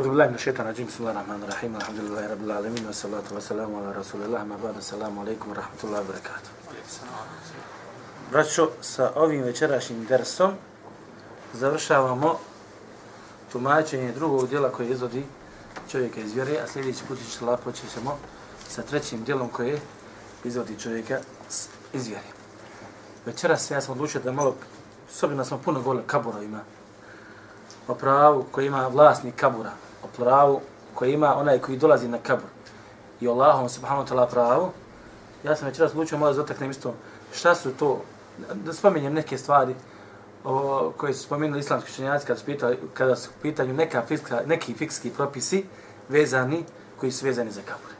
أعوذ بالله من الشيطان الرجيم بسم الله الرحمن الرحيم الحمد لله رب العالمين والصلاة والسلام على رسول الله ما بعد السلام عليكم ورحمة الله وبركاته Braćo, sa ovim večerašnjim dersom završavamo tumačenje drugog dijela koje izvodi čovjeka iz vjere, a sljedeći put ćemo počet ćemo sa trećim dijelom koje izvodi čovjeka iz vjere. Večeras ja sam odlučio da malo, s obzirom smo puno govorili kaburovima, o pravu koji ima vlasnik kabura, o pravu koji ima onaj koji dolazi na kabur i Allahom subhanahu ta'ala pravu, ja sam večeras lučio malo zataknem isto šta su to, da spominjem neke stvari o, koje su spomenuli islamski učenjaci kada su, pitali, kada su pitanju neka fikska, neki fikski propisi vezani, koji su vezani za kabur.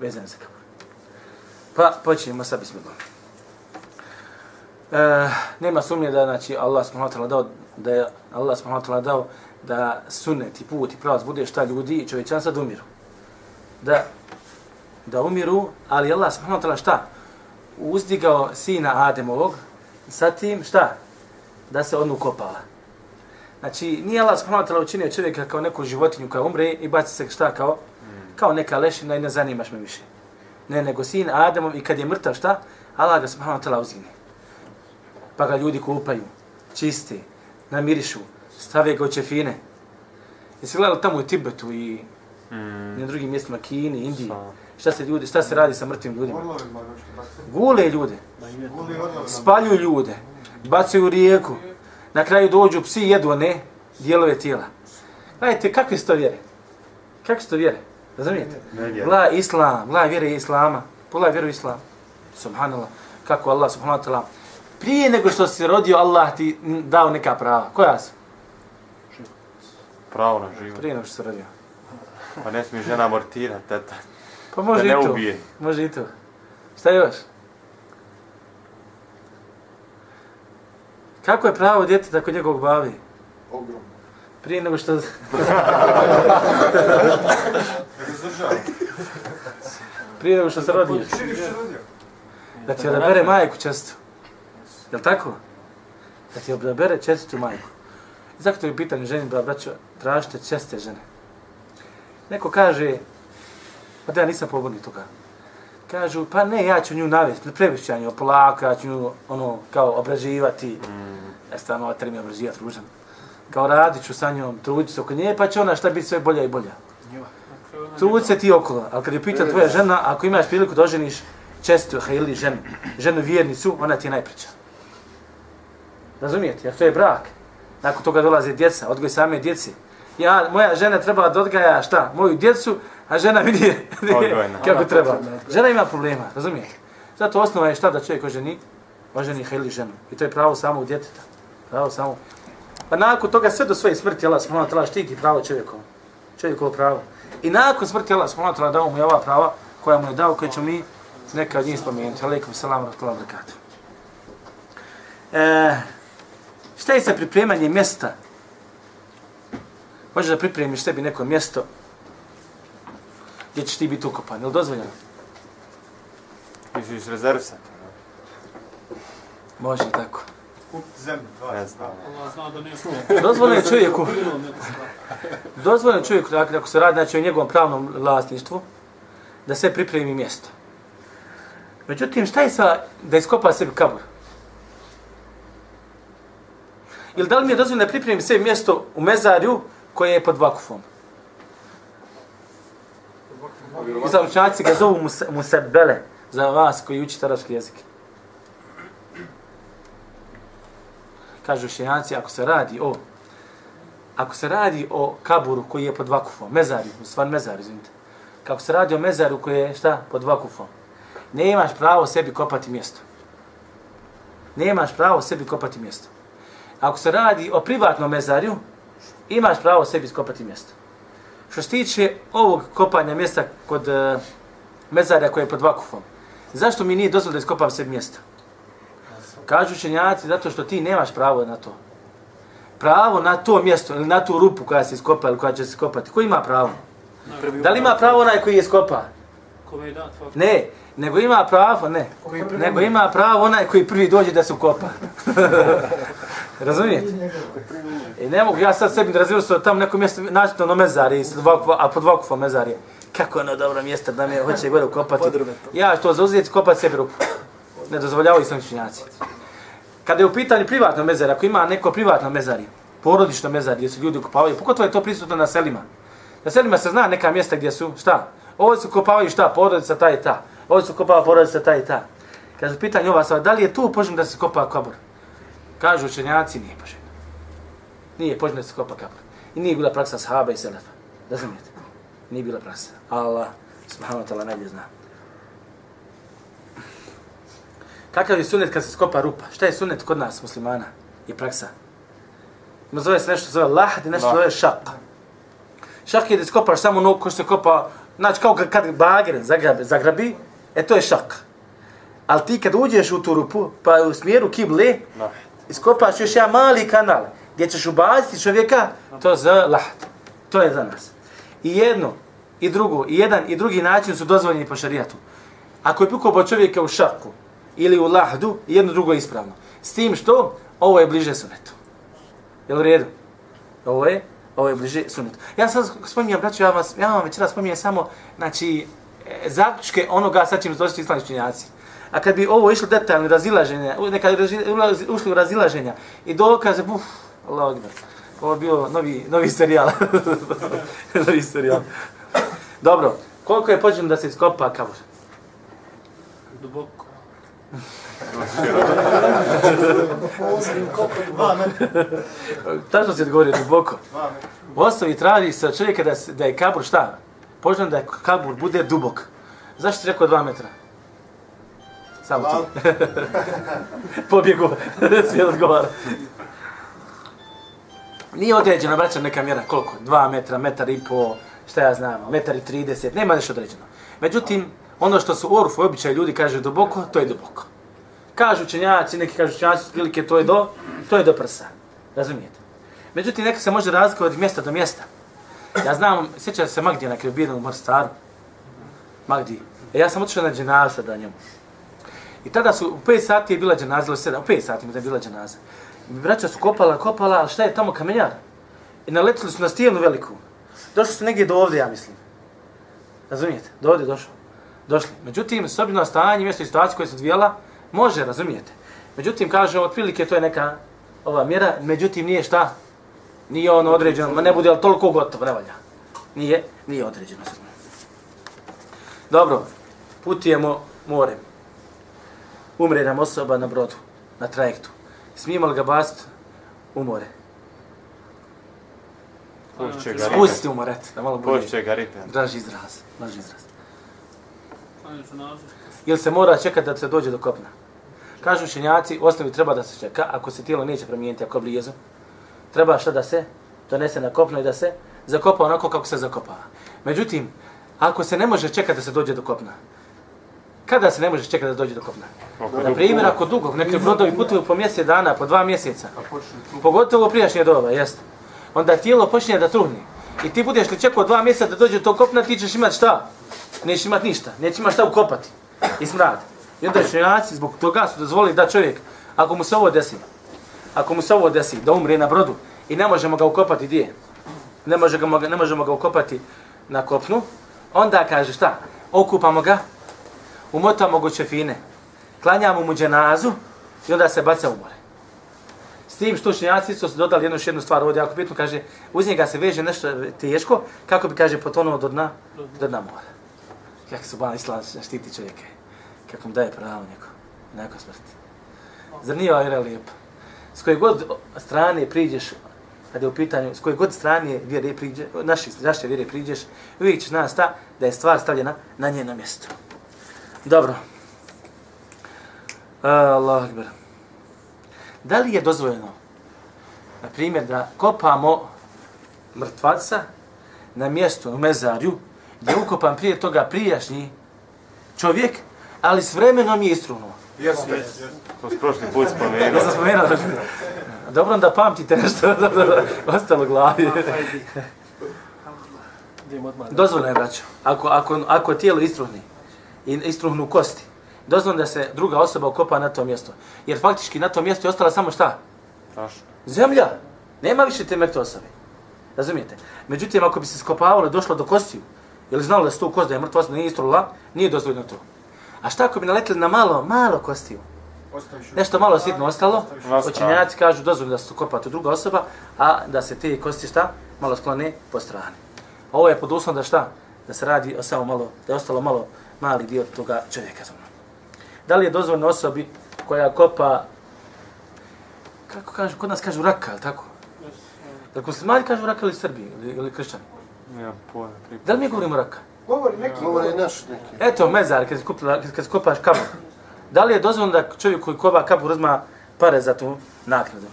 Vezani za kabur. Pa počnemo sa bismillah. E, nema sumnje da znači Allah subhanahu wa ta'ala dao da je Allah subhanahu wa ta'ala dao da sunnet i put i pravac bude šta ljudi i čovječanstva da umiru. Da, da umiru, ali Allah subhanahu wa ta'ala šta? Uzdigao sina Ademovog sa tim šta? Da se on ukopala. Znači, nije Allah subhanahu wa ta'ala učinio čovjeka kao neku životinju koja umre i baci se šta kao? Kao neka lešina i ne zanimaš me više. Ne, nego sin Ademov i kad je mrtav šta? Allah ga subhanahu wa ta'ala uzine. Pa ga ljudi kupaju, čiste, namirišu, stave ga u čefine. Jesi gledali tamo u Tibetu i mm. na drugim mjestima, Kini, Indiji, šta se ljudi, šta se radi sa mrtvim ljudima? Gule ljude, spaljuju ljude, bacaju u rijeku, na kraju dođu psi jedu one dijelove tijela. Gledajte, kakve su to vjere? Kakve su to vjere? Razumijete? Gla islam, gla vjere islama, pogledaj vjeru islam. Subhanallah, kako Allah subhanahu wa ta'ala prije nego što si rodio, Allah ti dao neka prava. Koja su? Pravo na život. Prije nego što si rodio. Pa ne smije žena amortirati, teta. Pa može da i to. ubije. Može i to. Šta još? Kako je pravo djeteta kod njegovog bavi? Ogromno. Prije nego što... Prije nego što se rodio. Da ti odabere majku često. Je li tako? Da ti odabere čestitu majku. I zato je u pitanju ženi, bra, braćo, tražite česte žene. Neko kaže, pa da ja nisam poborni toga. Kažu, pa ne, ja ću nju navesti, previšću ja nju, polako, ja ću nju, ono, kao, obraživati. Mm. Ja stavno ovaj termin obraživati, ružan. Kao radit ću sa njom, trudit se oko nje, pa će ona šta biti sve bolja i bolja. Trudit se ti okolo, ali kad je pitan tvoja žena, ako imaš priliku da oženiš čestu ili ženu, ženu vjernicu, ona ti je najpriča. Razumijete? Jer to je brak. Nakon toga dolaze djeca, odgoj same djeci. Ja, moja žena treba da odgaja šta? Moju djecu, a žena vidi kako treba. Žena ima problema, razumijete? Zato osnova je šta da čovjek oženi, oženi heli ženu. I to je pravo samog djeteta. Pravo samo. Pa nakon toga sve do svoje smrti Allah subhanahu wa ta'ala štiti pravo čovjekom. Čovjekovo pravo. I nakon smrti Allah subhanahu wa ta'ala dao mu je ova prava koja mu je dao, koje ću mi neka od njih spomenuti. Aleikum salam, rahmatullahi wa barakatuh. E, Šta je sa pripremanjem mjesta? Možeš da pripremiš sebi neko mjesto gdje ćeš ti biti ukopan. Je li dozvoljeno? Misliš rezervsa? Može tako. Kupiti zemlju, dva. Ne znam. Dozvoljeno je čovjeku. Dozvoljeno je čovjeku, dakle, ako se radi znači, o njegovom pravnom vlasništvu, da se pripremi mjesto. Međutim, šta je sa da iskopa sebi kabur? Ili da li mi je dozvoljeno da pripremim sve mjesto u mezarju koje je pod vakufom? I zaučnjaci ga zovu musebele za vas koji učite arabski jezik. Kažu učenjaci, ako se radi o ako se radi o kaburu koji je pod vakufom, mezari, u stvar mezar, izvinite. Kako se radi o mezaru koji je šta pod vakufom, ne imaš pravo sebi kopati mjesto. Ne imaš pravo sebi kopati mjesto. Ako se radi o privatnom mezarju, imaš pravo sebi skopati mjesto. Što se tiče ovog kopanja mjesta kod uh, mezarja koje je pod vakufom, zašto mi nije dozvoljeno da iskopam sebi mjesto? Kažu učenjaci zato što ti nemaš pravo na to. Pravo na to mjesto ili na tu rupu koja se iskopa ili koja će se skopati. Ko ima pravo? Da li ima pravo onaj koji je skopa? Ne, nego ima pravo, ne. Nego ima pravo onaj koji prvi dođe da se ukopa. Razumijete? I ne mogu ja sad sebi da razivam se tamo neko mjesto, naći to ono mezari, a pod vakufom mezari. Kako je ono dobro mjesto da me hoće gore ukopati. Ja to zauzeti, kopati sebi rupu. Ne dozvoljavaju islam činjaci. Kada je u pitanju privatno mezari, ako ima neko privatno mezari, porodično mezari, gdje su ljudi ukopavaju, pogotovo je to prisutno na selima. Na selima se zna neka mjesta gdje su, šta? Ovo su kopavaju šta? Porodica ta i ta. Ovo su kopava porodica ta i ta. Kaže, pitanje ova sva, da li je tu poželjno da se kopa kabor? Kažu učenjaci, nije poželjno. Nije poželjno da se kopa kabor. I nije bila praksa sahaba i selefa. Razumijete? Nije bila praksa. Allah, subhanahu wa ta'ala, najbolje zna. Kakav je sunet kad se skopa rupa? Šta je sunet kod nas, muslimana? Je praksa. Ima zove se nešto zove lahad i nešto zove šak. Šak je da skopaš samo nogu ko se kopa, znači kao kad bager zagrabi, zagrabi, e to je šak. Ali ti kad uđeš u tu rupu, pa u smjeru kible, iskopaš još jedan mali kanal, gdje ćeš ubaziti čovjeka, to za lahat. To je za nas. I jedno, i drugo, i jedan, i drugi način su dozvoljeni po šarijatu. Ako je pukao čovjeka u šaku, ili u lahdu, jedno drugo je ispravno. S tim što, ovo je bliže sunetu. Jel u redu? Ovo je, ovo je bliže sunetu. Ja sad spominjam, braću, ja, vas, ja vam večera spominjam samo, znači, e, zaključke onoga sa čim došli islamski činjaci. A kad bi ovo išlo detaljno razilaženje, neka ušli u razilaženja i dokaze, buf, Allah akbar. Ovo je bio novi, novi serijal. novi serijal. Dobro, koliko je pođeno da se iskopa kabur? Duboko. Tačno si odgovorio, duboko. U osnovi traži se od čovjeka da, da je kabur šta? Poželjno da je kabur bude dubok. Zašto si rekao dva metra? Samo ti. Pobjegu. Svijet odgovara. Nije određena, braća, neka mjera. Koliko? Dva metra, metar i po, šta ja znam, metar i trideset. Nema nešto određeno. Međutim, ono što su orfu običaj ljudi kaže duboko, to je duboko. Kažu učenjaci, neki kažu učenjaci, prilike to je do, to je do prsa. Razumijete? Međutim, neka se može razlikovati od mjesta do mjesta. Ja znam, sjećam se Magdija na u Morstaru. Magdi. E, ja sam otišao na dženaza da njemu. I tada su, u 5 sati je bila dženaza, ili 7, u 5 sati je bila dženaza. Braća su kopala, kopala, ali šta je tamo kamenjar? I naletili su na stijenu veliku. Došli su negdje do ovdje, ja mislim. Razumijete? Do ovdje došao. Došli. Međutim, s obzirom na stanje, mjesto i situaciju koje se odvijela, može, razumijete. Međutim, kaže, otprilike to je neka ova mjera, međutim, nije šta? Nije ono određeno, ma ne bude li toliko gotovo, ne valja. Nije, nije određeno. Dobro, putujemo morem. Umre nam osoba na brodu, na trajektu. Smijemo li ga bast u more? Spustiti u more, da malo bolje. Pušće ga ritem. Draži izraz, draži izraz. Ili se mora čekati da se dođe do kopna? Kažu šenjaci, osnovi treba da se čeka, ako se tijelo neće promijeniti, ako je blizu. Treba šta da se donese na kopno i da se zakopa onako kako se zakopa. Međutim, ako se ne može čekati da se dođe do kopna, kada se ne može čekati da dođe do kopna? Na primjer, ako dugo, neke brodovi putuju po mjesec dana, po dva mjeseca, pogotovo prijašnje doba, jeste. Onda tijelo počinje da truhne. I ti budeš li čekao dva mjeseca da dođe do kopna, ti ćeš imati šta? Nećeš imati ništa, nećeš imati šta ukopati. I smrad. I onda činjaci zbog toga su dozvolili da čovjek, ako mu se ovo desi, ako mu se ovo desi, da umre na brodu i ne možemo ga ukopati gdje? Ne, može ga, ne možemo ga ukopati na kopnu, onda kaže šta? Okupamo ga, umotamo go čefine, klanjamo mu dženazu i onda se baca u more. S tim što činjaci su dodali jednu jednu stvar ovdje, jako bitno, kaže, uz njega se veže nešto teško, kako bi, kaže, potonuo do dna, do dna mora. Kako su bana islam štiti čovjeke kako mu daje pravo neko, neko smrti. Zar nije ovaj lijep? S koje god strane priđeš, kada je u pitanju, s koje god strane vjere priđeš, naši, naše vjere priđeš, uvijek ćeš nas ta da je stvar stavljena na njeno mjesto. Dobro. Allah akbar. Da li je dozvoljeno, na primjer, da kopamo mrtvaca na mjestu u mezarju, gdje je ukopan prije toga prijašnji čovjek, ali s vremenom je istrunuo. Jeste. To s prošli put spomenuo. Ja sam spomenuo. Dobro da pamtite nešto ostalo glavi. Dozvoljno je, braćo. Ako, ako, ako tijelo istruhni i istruhnu kosti, dozvoljno da se druga osoba ukopa na to mjesto. Jer faktički na tom mjestu je ostala samo šta? Taška. Zemlja. Nema više te mrtve osobe. Razumijete? Međutim, ako bi se skopavalo i došlo do kostiju, ili znalo da se tu kost da je mrtva osoba, nije istrula, nije dozvoljeno to. A šta ako bi naletili na malo, malo kostiju? Ostaviš Nešto malo sitno ostalo, Ostaviš u- Na stranu. učenjaci kažu dozvoljeno da se kopa tu druga osoba, a da se te kosti šta? Malo sklone po strani. Ovo je pod uslovom da šta? Da se radi o samo malo, da je ostalo malo mali dio toga čovjeka. Da li je dozvoljeno osobi koja kopa, kako kažu, kod nas kažu raka, ali tako? Jel muslimani kažu raka ili Srbi ili, ili kršćani? Pojma. Da li mi govorimo raka? Govori neki. Govore je naš neki. Eto, mezar, kad, kupila, kad, kad kopaš kabur. Da li je dozvoljeno da čovjek koji kopa kabur uzma pare za tu naknadu?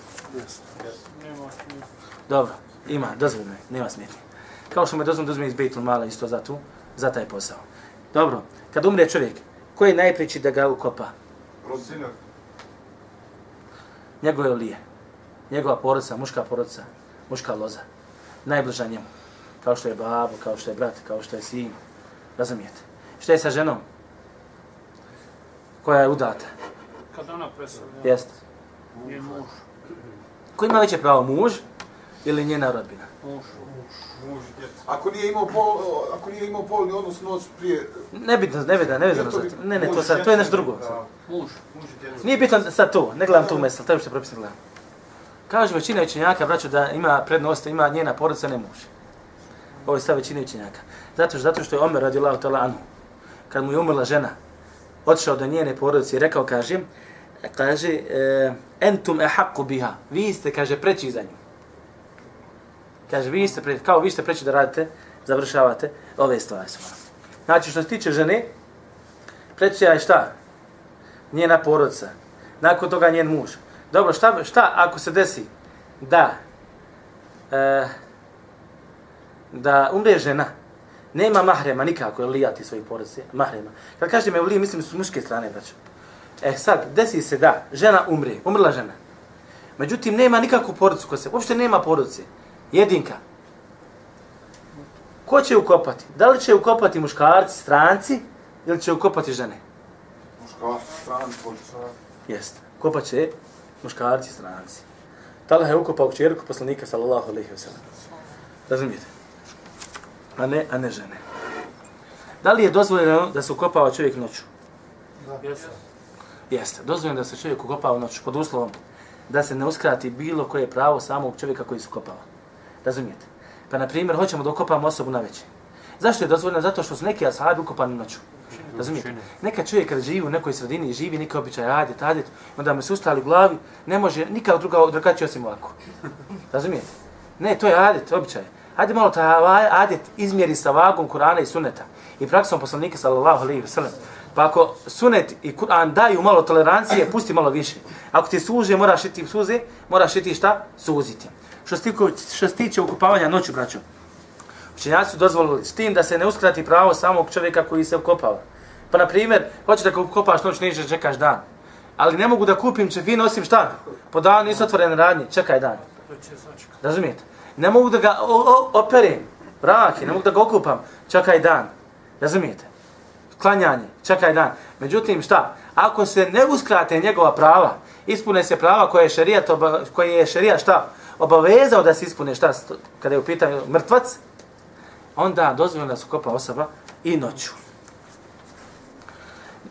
Dobro, ima, dozvoljeno je, nema smetnje. Kao što me dozvoljeno da uzme iz Bejtul Mala isto za tu, za taj posao. Dobro, kad umre čovjek, ko je najpriči da ga ukopa? Sinak. Njegove lije. Njegova porodica, muška porodica, muška loza. Najbliža njemu. Kao što je babo, kao što je brat, kao što je sin. Razumijete? Šta je sa ženom? Koja je udata? Kad ona predstavlja, Jeste. je muž, Ko ima veće pravo, muž ili njena rodbina? muž. Muž i djeca. Ako nije imao pol, ako nije imao polni odnos noć prije, Nebitno, nebitno, nevezano za to. Ne, ne, to, sad, to je nešto drugo. Da. Muž. Muž i djeca. Nije bitno sad to, ne gledam tu mesel, to je što propisno gledam. Kaže većina učenjaka, braćo, da ima prednost, ima njena porodica, ne muž. Ovo je stav većine učenjaka. Zato što, zato što je Omer radi Allah tala anhu. Kad mu je umrla žena, otišao do njene porodice i rekao, kaže, kaže, e, entum e biha. Vi ste, kaže, preći za nju. Kaže, vi ste, pre, kao vi ste preći da radite, završavate ove stvari. Znači, što se tiče žene, preći je šta? njena porodica, nakon toga njen muž. Dobro, šta, šta ako se desi da e, da umre žena, nema mahrema nikako, lijati svojih porodice, mahrema. Kad kažem evlije, mislim su muške strane, braćo. E sad, desi se da žena umre, umrla žena. Međutim, nema nikakvu porodicu koja se, uopšte nema porodice. Jedinka. Ko će ukopati? Da li će ukopati muškarci, stranci, ili će ukopati žene? muškarac, stran, polica. Jest. Kopat će muškarci stranci. Talha je ukopao kćerku poslanika sallallahu alaihi wa sallam. Razumijete? A ne, a ne žene. Da li je dozvoljeno da se ukopava čovjek noću? Jesu. Jeste. Dozvoljeno da se čovjek ukopava noću pod uslovom da se ne uskrati bilo koje pravo samog čovjeka koji se ukopava. Razumijete? Pa, na primjer, hoćemo da ukopamo osobu na večer. Zašto je dozvoljeno? Zato što su neki ashabi ukopani noću. Razumijete? Neka čovjek kada živi u nekoj sredini i živi neki običaj adet, adet, onda mu se ustali u glavi, ne može nikako druga drugačije osim ovako. Razumijete? Ne, to je adet, običaj. Hajde malo ta adet izmjeri sa vagom Kur'ana i Sunneta i praksom poslanika sallallahu alejhi ve sellem. Pa ako Sunnet i Kur'an daju malo tolerancije, pusti malo više. Ako ti suže, moraš iti suze, moraš iti šta? Suziti. Što se tiče, što se tiče ukopavanja noću, braćo, Učenjaci su dozvolili s tim da se ne uskrati pravo samog čovjeka koji se ukopava. Pa, na primjer, hoćeš da kopaš noć, nećeš čekaš dan. Ali ne mogu da kupim čefin osim šta? Po danu nisu otvorene radnje, čekaj dan. To će. Razumijete? Ne mogu da ga o, o, operem, brake, ne mogu da ga okupam, čekaj dan. Razumijete? Klanjanje, čekaj dan. Međutim, šta? Ako se ne uskrate njegova prava, ispune se prava koje je šerijat, koje je šerijat šta? Obavezao da se ispune šta? Kada je u pitanju mrtvac, onda dozvoljeno da se kopa osoba i noću.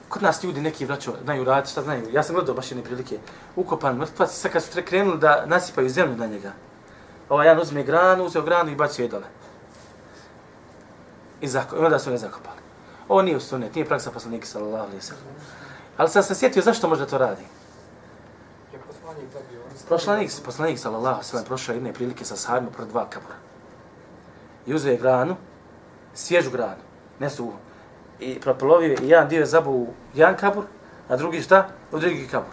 Kod nas ljudi neki vraćo znaju raditi, šta znaju. Ja sam gledao baš jedne prilike. Ukopan mrtvac, sad kad su krenuli da nasipaju zemlju na njega. Ovaj jedan uzme granu, uzeo granu i bacio jedale. I, zako, i onda su ga zakopali. Ovo nije u sunet, nije praksa poslanika sallallahu alaihi sallam. Ali sam se sjetio zašto možda to radi. Prošlanik, poslanik sallallahu alaihi sallam prošao jedne prilike sa sahabima pred dva kabura. I uzeo je granu, svježu granu, ne suhu. I propolovio je i jedan dio je zabao u jedan kabur, a drugi šta? U drugi kabur.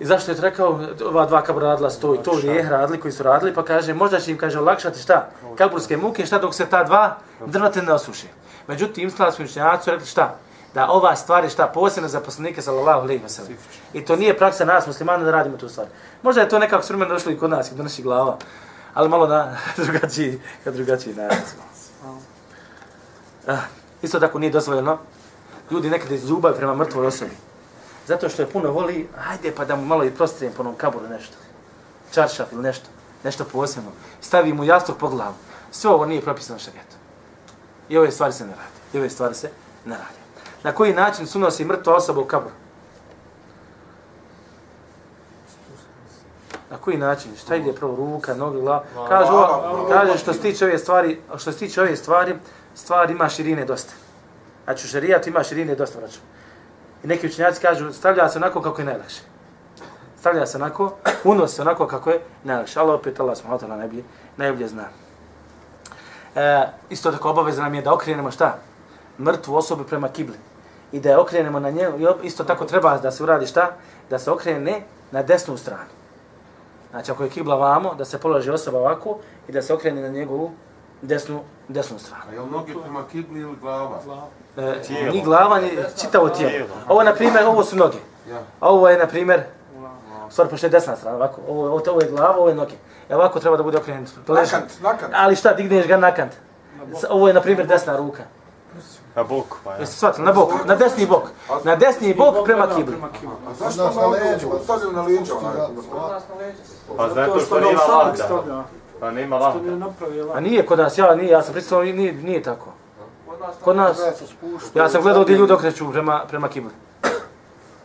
I zašto je to rekao, ova dva kabura radila sto i to grijeh radili koji su radili, pa kaže, možda će im, kaže, olakšati šta? Kaburske muke, šta dok se ta dva drvate ne osuši. Međutim, islamski učenjaci su rekli šta? Da ova stvar je šta posebna za poslanike sallallahu alejhi ve sellem. I to nije praksa nas muslimana da radimo tu stvar. Možda je to nekako s došlo i kod nas, kod do naših glava, ali malo na drugačiji, na drugačiji način. Ah, isto tako nije dozvoljeno ljudi nekad iz ljubavi prema mrtvoj osobi. Zato što je puno voli, ajde pa da mu malo i prostrijem po onom kaburu nešto. čaršaf ili nešto, nešto posebno, stavi mu jastuk pod glavu. Sve ovo nije propisano šarijetom. I ove stvari se ne radi. I ove stvari se ne radi. Na koji način su nosi mrtva osoba u kabur? Na koji način? Šta ide prvo ruka, noge, glava? Kaže, ovo, kaže što se tiče ove stvari, što se tiče ove stvari, stvar ima širine dosta. Znači u šarijatu ima širine dosta, vraću. I neki učenjaci kažu, stavlja se onako kako je najlakše. Stavlja se onako, unosi se onako kako je najlakše. Ali opet Allah smo hotela najbolje, najbolje zna. E, isto tako obaveza nam je da okrenemo šta? Mrtvu osobu prema kibli. I da je okrenemo na njegu, i isto tako treba da se uradi šta? Da se okrene na desnu stranu. Znači ako je kibla vamo, da se položi osoba ovako i da se okrene na njegovu desnu, desnu stranu. A je li noge prema kibli ili glava? E, Tijelo. ni glava, ni čitavo tijelo. Ovo, na primjer, ovo su noge. Ja. A ovo je, na primjer, u stvari, pošto je desna strana, ovako, ovo, ovo, ovo je glava, ovo je noge. E ovako treba da bude okrenut. Nakant, nakant. Ali šta, digneš ga nakant. Ovo je, na primjer, desna ruka. Na boku, pa ja. Jeste shvatili? Na bok, na desni bok. Na desni bok prema kibli. A zašto na leđa, leđu? Stavljaju na leđa onaj. Pa zato To što nema stavlja. Pa nema napravio A nije kod nas, ja, nije, ja sam predstavljeno, nije, nije tako. Kod nas, se spušta. ja sam gledao gdje ljudi okreću prema, prema kibli.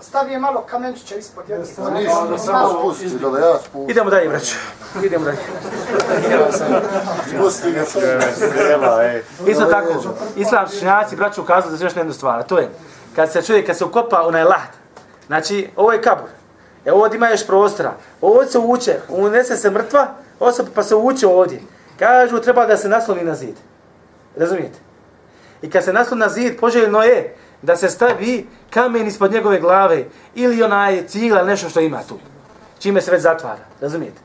Stavi je malo kamenčića ispod jedne strane. ništa, Onda samo malo- spusti, da da ja spustim. Idemo dalje, braću. Idemo dalje. Spusti ga ej. Isto tako, islamski učenjaci, braću, ukazali za još jednu stvar, a to je, kad se čovjek, kad se ukopa onaj lahd, znači, ovo je kabur, e ovdje ima još prostora, ovdje se uvuče, unese se mrtva, osoba pa se uvuče ovdje. Kažu, treba da se nasloni na zid. Razumijete? I kad se nasloni na zid, poželjno je da se stavi kamen ispod njegove glave ili onaj cigla, nešto što ima tu. Čime se već zatvara. Razumijete?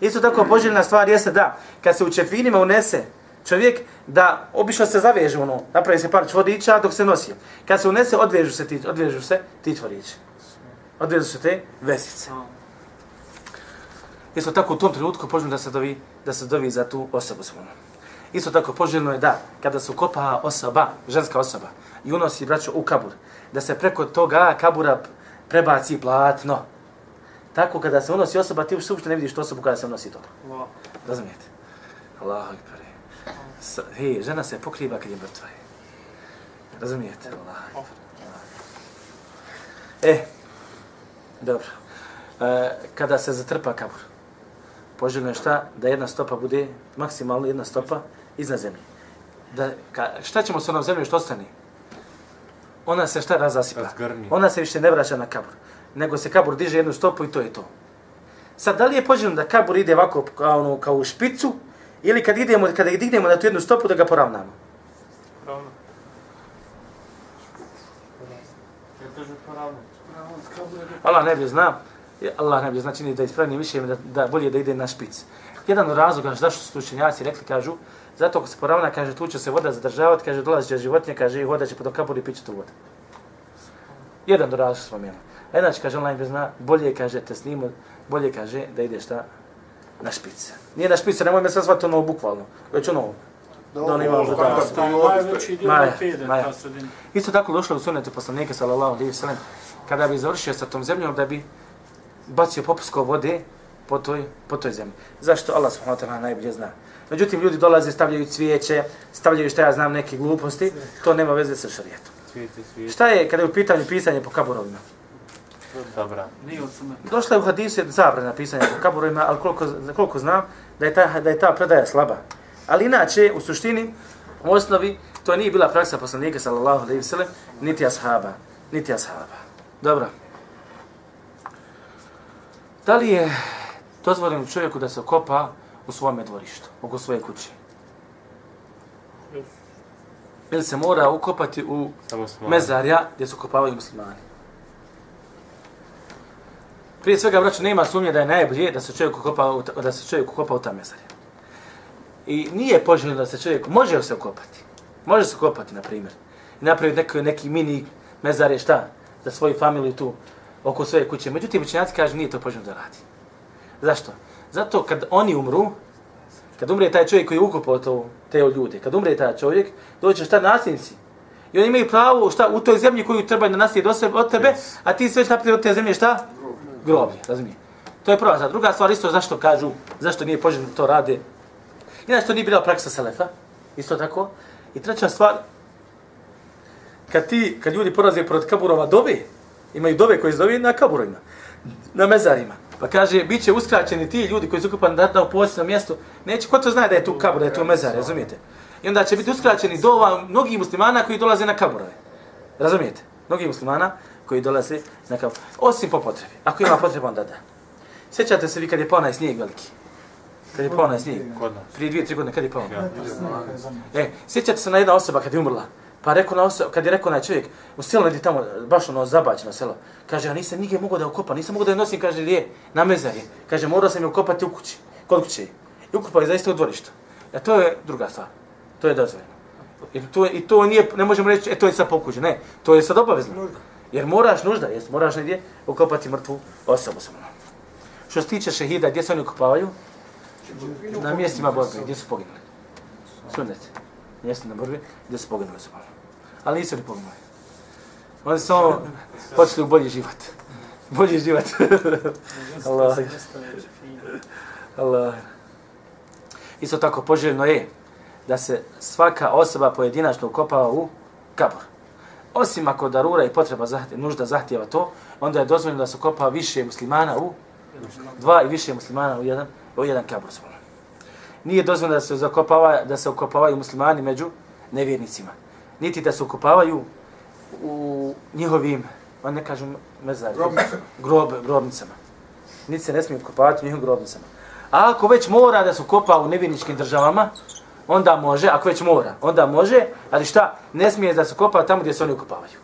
Isto tako poželjna stvar jeste da kad se u čefinima unese čovjek da obično se zaveže ono, napravi se par čvorića dok se nosi. Kad se unese, odvežu se ti, odvežu se ti čvorići. Odvežu se te vesice. Isto tako u tom trenutku poželjno da se dovi, da se dovi za tu osobu svojom. Isto tako poželjno je da kada se ukopa osoba, ženska osoba, i unosi braću u kabur, da se preko toga kabura prebaci platno. Tako kada se unosi osoba, ti uopšte ne vidiš tu osobu kada se unosi to. Allah. Razumijete? Allahu ekber. Hej, žena se pokriva kad je mrtva. Razumijete? Allahu ekber. E, dobro. E, kada se zatrpa kabur, poželjno je šta? Da jedna stopa bude, maksimalno jedna stopa, iznad zemlje. Da, ka, šta ćemo s onom zemljom što ostane? Ona se šta razasipa? Razgrni. Ona se više ne vraća na kabur. Nego se kabur diže jednu stopu i to je to. Sad, da li je poželjno da kabur ide ovako kao, ono, kao u špicu, ili kad idemo, kada ga dignemo na tu jednu stopu da ga poravnamo? Pravno. Allah ne bi zna, Allah ne bi zna, čini da je ispravnije više da, da bolje da ide na špic. Jedan od razloga zašto su učenjaci rekli, kažu, zato ako se poravna, kaže, tu će se voda zadržavati, kaže, dolazit će životinje, kaže, i voda će pod kabur i piće tu vodu. Jedan od razloga spomenu. A inače, kaže, Allah ne bi zna, bolje, kaže, te snimu, bolje, kaže, da ide šta? Na špic. Nije na špic, nemoj me sad zvati ono bukvalno, već ono, da ono ima Dobro, da, kako Taj najveći dio Maja, peder, Maja. Isto tako došlo u sunetu poslanika sallallahu alejhi ve sellem kada bi završio sa tom zemljom da bi bacio popusko vode po toj, po toj zemlji. Zašto? Allah subhanahu wa ta'ala najbolje zna. Međutim, ljudi dolaze, stavljaju cvijeće, stavljaju šta ja znam, neke gluposti, to nema veze sa šarijetom. Šta je kada je u pitanju pisanje po kaburovima? Dobra. Nije od cementa. Došla je u hadisu zabrana pisanja po kaburovima, ali koliko, koliko znam da je, ta, da je ta predaja slaba. Ali inače, u suštini, u osnovi, to nije bila praksa poslanika, sallallahu alaihi sallam, niti ashaba. Niti ashaba. Dobro. Da li je dozvoljeno čovjeku da se kopa u svome dvorištu, oko svoje kuće? Ili se mora ukopati u mezarja gdje se kopavaju muslimani? Prije svega, braću, nema sumnje da je najbolje da se čovjek ukopa, u ta- da se čovjek ukopa u ta mezarja. I nije poželjno da se čovjek, može se ukopati. Može se ukopati, na primjer. I napraviti neki, neki mini mezarje, šta? Za svoju familiju tu, oko svoje kuće. Međutim, učenjaci kažu nije to poželjno da radi. Zašto? Zato kad oni umru, kad umre taj čovjek koji je ukopao to, te ljude, kad umre taj čovjek, doće šta nasljednici. I oni imaju pravo šta u toj zemlji koju treba da naslijed od, sebe, od tebe, a ti sve napravio od te zemlje šta? Groblje, razumije. To je prva stvar. Druga stvar isto zašto kažu, zašto nije poželjno to rade. Inače, to nije bila praksa Selefa. Isto tako. I treća stvar, kad ti, kad ljudi poraze pored kaburova dove, imaju dove koje se na kaburovima, na mezarima. Pa kaže, bit će uskraćeni ti ljudi koji su ukupani da u posebno mjesto. Neće, ko to zna da je tu kabur, da je tu mezar, razumijete? I onda će biti uskraćeni dova mnogih muslimana koji dolaze na kaburove. Razumijete? Mnogih muslimana koji dolaze na kabur. Osim po potrebi. Ako ima potreba, onda da. Sjećate se vi kad je pao onaj snijeg veliki? Kad je pao onaj snijeg? Prije dvije, tri godine, kad je pao? E, sjećate se na jedna osoba kad je umrla? Pa rekao na osoba, kad je rekao na čovjek, u selo negdje tamo, baš ono zabačeno selo, kaže, ja nisam nigdje mogao da je ukopam, nisam mogao da je nosim, kaže, je, na mezar je. Kaže, morao sam je ukopati u kući, kod kuće. I ukopao je zaista u dvorištu. A to je druga stvar. To je dozvoljeno. I to, I to nije, ne možemo reći, e, to je sad pokuđe. Ne, to je sad obavezno. Jer moraš nužda, jest, moraš negdje ukopati mrtvu osobu samo. Što se tiče šehida, gdje se oni ukopavaju? Na mjestima borbe, gdje su poginuli. Sunnete. Mjesto na borbi, gdje su poginuli su Ali nisu ni poginuli. Oni su samo počeli u bolji život. Bolji život. Allah. Allah. Isto tako poželjno je da se svaka osoba pojedinačno ukopava u kabor. Osim ako darura i potreba zahtjeva, nužda zahtjeva to, onda je dozvoljeno da se ukopava više muslimana u dva i više muslimana u jedan, u jedan kabor. Nije dozvoljeno da se zakopava, da se ukopavaju muslimani među nevjernicima. Niti da se ukopavaju u njihovim, on ne kažem, mezar, grob, grobnicama. Niti se ne smije ukopavati u njihovim grobnicama. A ako već mora da se ukopa u nevjerničkim državama, onda može, ako već mora, onda može, ali šta, ne smije da se kopa tamo gdje se oni ukopavaju.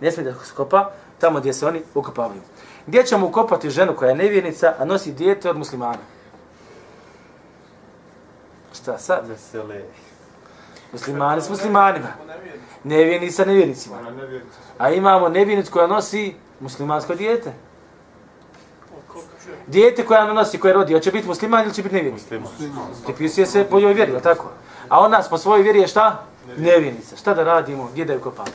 Ne smije da se kopa tamo gdje se oni ukopavaju. Gdje ćemo ukopati ženu koja je nevjernica, a nosi dijete od muslimana? Šta sad? Vesele. Muslimani s muslimanima. Nevjernici sa nevjernicima. A imamo nevjernicu koja nosi muslimansko dijete. Dijete koja ona nosi, koje rodi, hoće biti musliman ili će biti nevjernica? Musliman. Ti pisuje se po njoj vjeri, tako? A on nas po svojoj vjeri je šta? Nevjernica. Šta da radimo? Gdje da je kopamo?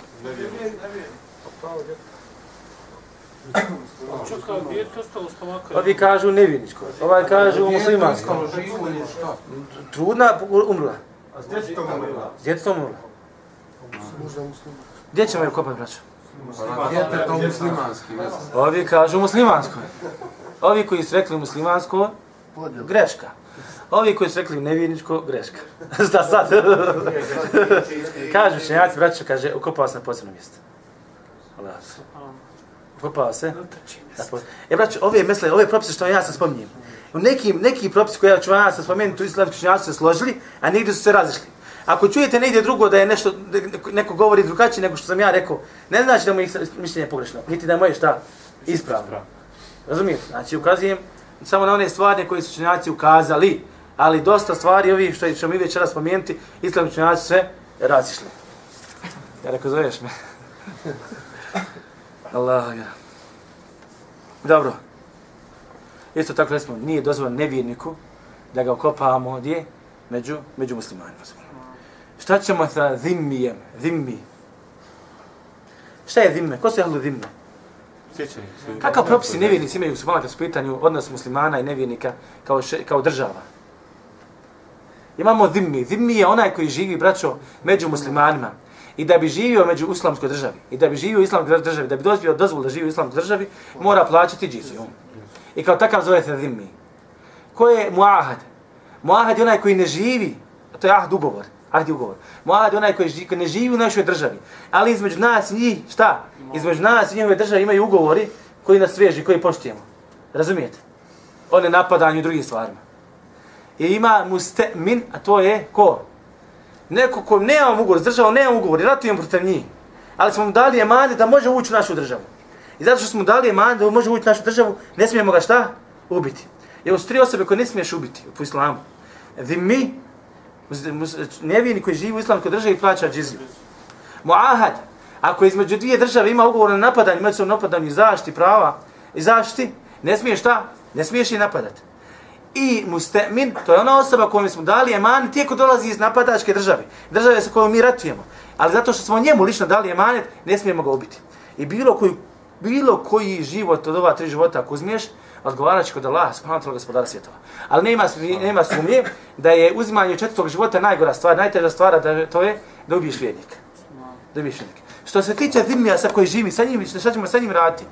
Ostalo stomaka? Ovi kažu nevjerničko, ovaj kažu muslimansko. Trudna umrla. A s djetetom umrla? S djetetom umrla. Gdje ćemo je kopati, braćo? Djetetom muslimanski, ne znam. Ovi kažu muslimansko. Ovi koji su rekli muslimansko, greška. Ovi koji su rekli nevjerničko, greška. Šta sad? kažu šenjaci, braćo, kaže, ukopao sam na posebno mjesto. Allah. Ukopao se? na E, braćo, ove mesle, ove propise što ja sam spominjem, u nekim, neki propisi koji ja ću vam sam spomenuti, tu islamski činjaci se složili, a negdje su se razišli. Ako čujete negdje drugo da je nešto, neko govori drugačije nego što sam ja rekao, ne znači da mu je mišljenje pogrešno, niti da je moje šta ispravno. Razumijete? Znači, ukazujem samo na one stvari koje su činjaci ukazali, ali dosta stvari ovih što ćemo mi večeras spomenuti, islamski činjaci se razišli. Ja rekao, zoveš me. Allah, ja. Dobro. Isto tako recimo, nije dozvoljeno nevjerniku da ga okopavamo gdje? Među, među muslimanima. Šta ćemo sa zimmijem? Zimmi. Šta je zimme? Ko se jahlu zimme? Su. Kakav propisi nevjernici imaju su malaka su pitanju odnos muslimana i nevjernika kao, še, kao država? Imamo zimmi. Zimmi je onaj koji živi, braćo, među muslimanima. I da bi živio među islamskoj državi, i da bi živio u islamskoj državi, da bi dozvio dozvol da živi u islamskoj državi, mora plaćati džiziju. I kao takav zove se zimmi. Ko je muahad? Muahad je onaj koji ne živi, a to je ahd ugovor. Ahd ugovor. Muahad je onaj koji, živi, koji ne živi u našoj državi. Ali između nas i njih, šta? Između nas i njihove države imaju ugovori koji nas veži, koji poštijemo. Razumijete? O ne i drugim stvarima. I ima mustemin, a to je ko? Neko ko nema ugovor s državom, nema ugovor i ratujemo protiv njih. Ali smo mu dali emane da može ući u našu državu. I zato što smo dali emane da može ući našu državu, ne smijemo ga šta? Ubiti. Jer su tri osobe koje ne smiješ ubiti po islamu. Zimmi, nevijeni koji živi u islamskoj državi plaća džiziju. Muahad, ako između dvije države ima ugovor na napadanju, među napadanju i zaštiti prava i zaštiti, ne smiješ šta? Ne smiješ i napadati. I mustemin, to je ona osoba kojom smo dali emanet, tijeko dolazi iz napadačke države. Države sa kojom mi ratujemo. Ali zato što smo njemu lično dali emanet, ne smijemo ga ubiti. I bilo koju bilo koji život od ova tri života ako uzmiješ, odgovarat će kod Allaha subhanahu wa ta'ala gospodara svjetova. Ali nema, nema sumnje da je uzimanje četvrtog života najgora stvar, najteža stvar, da to je da ubiješ vjernika. Da ubiješ vjernika. Što se tiče Zimija sa koji živi, sa njim, šta ćemo sa njim raditi?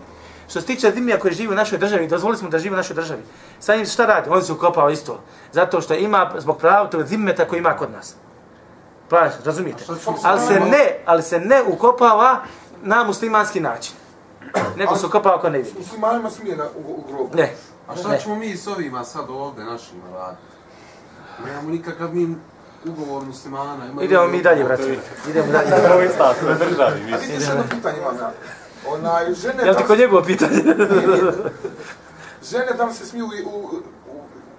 Što se tiče Zimija koji živi u našoj državi, dozvolili smo da živi u našoj državi. Sa njim šta radi? On se ukopao isto. Zato što ima, zbog prava tog Zimeta koji ima kod nas. Pa, razumijete? Ali se ne, ali se ne ukopava na muslimanski način. Nego se ukopava kao nevjernik. Muslimanima smije na, u, u grobu. Ne. A šta Ne. ćemo mi s ovima sad ovdje našima raditi? Nemamo nikakav mi ugovor muslimana. imaju- Idemo mi dalje, brate. Idemo dalje. Ovi stat, na državi, A što jedno pitanje imam ja. Onaj, žene Jel ti kod njegovo pitanje? žene tam se smiju u, u, u,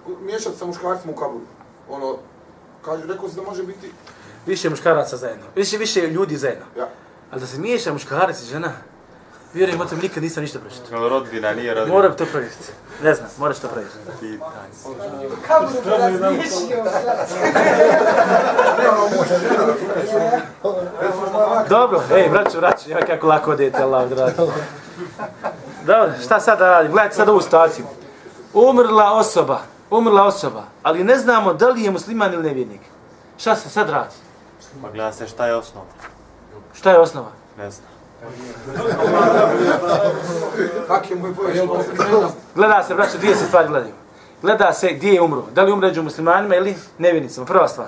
u, miješati sa muškarcima u kaburu. Ono, kaže, rekao si da može biti, Više muškaraca zajedno. Više, više ljudi zajedno. ja. Ali da se miješa muškarac i žena, vjerujem, o tom nikad nisam ništa pročitao. Jel rodbina, nije rodbina. Moram to provjeriti. Ne znam, moraš to provjeriti. Kaburu bi razmišljio. Dobro, ej, braću, braću, ja kako lako odete, Allah dragi. Dobro, šta sad da radim? Gledajte sad ovu situaciju. Umrla osoba, umrla osoba, ali ne znamo da li je musliman ili nevjernik. Šta se sad radi? Pa gleda se šta je osnov. Šta je osnova? Ne znam. Kak je moj poješ? Gleda se, braćo, dvije se stvari gledaju. Gleda se gdje je umro. Da li umre među muslimanima ili nevjernicima. Prva stvar.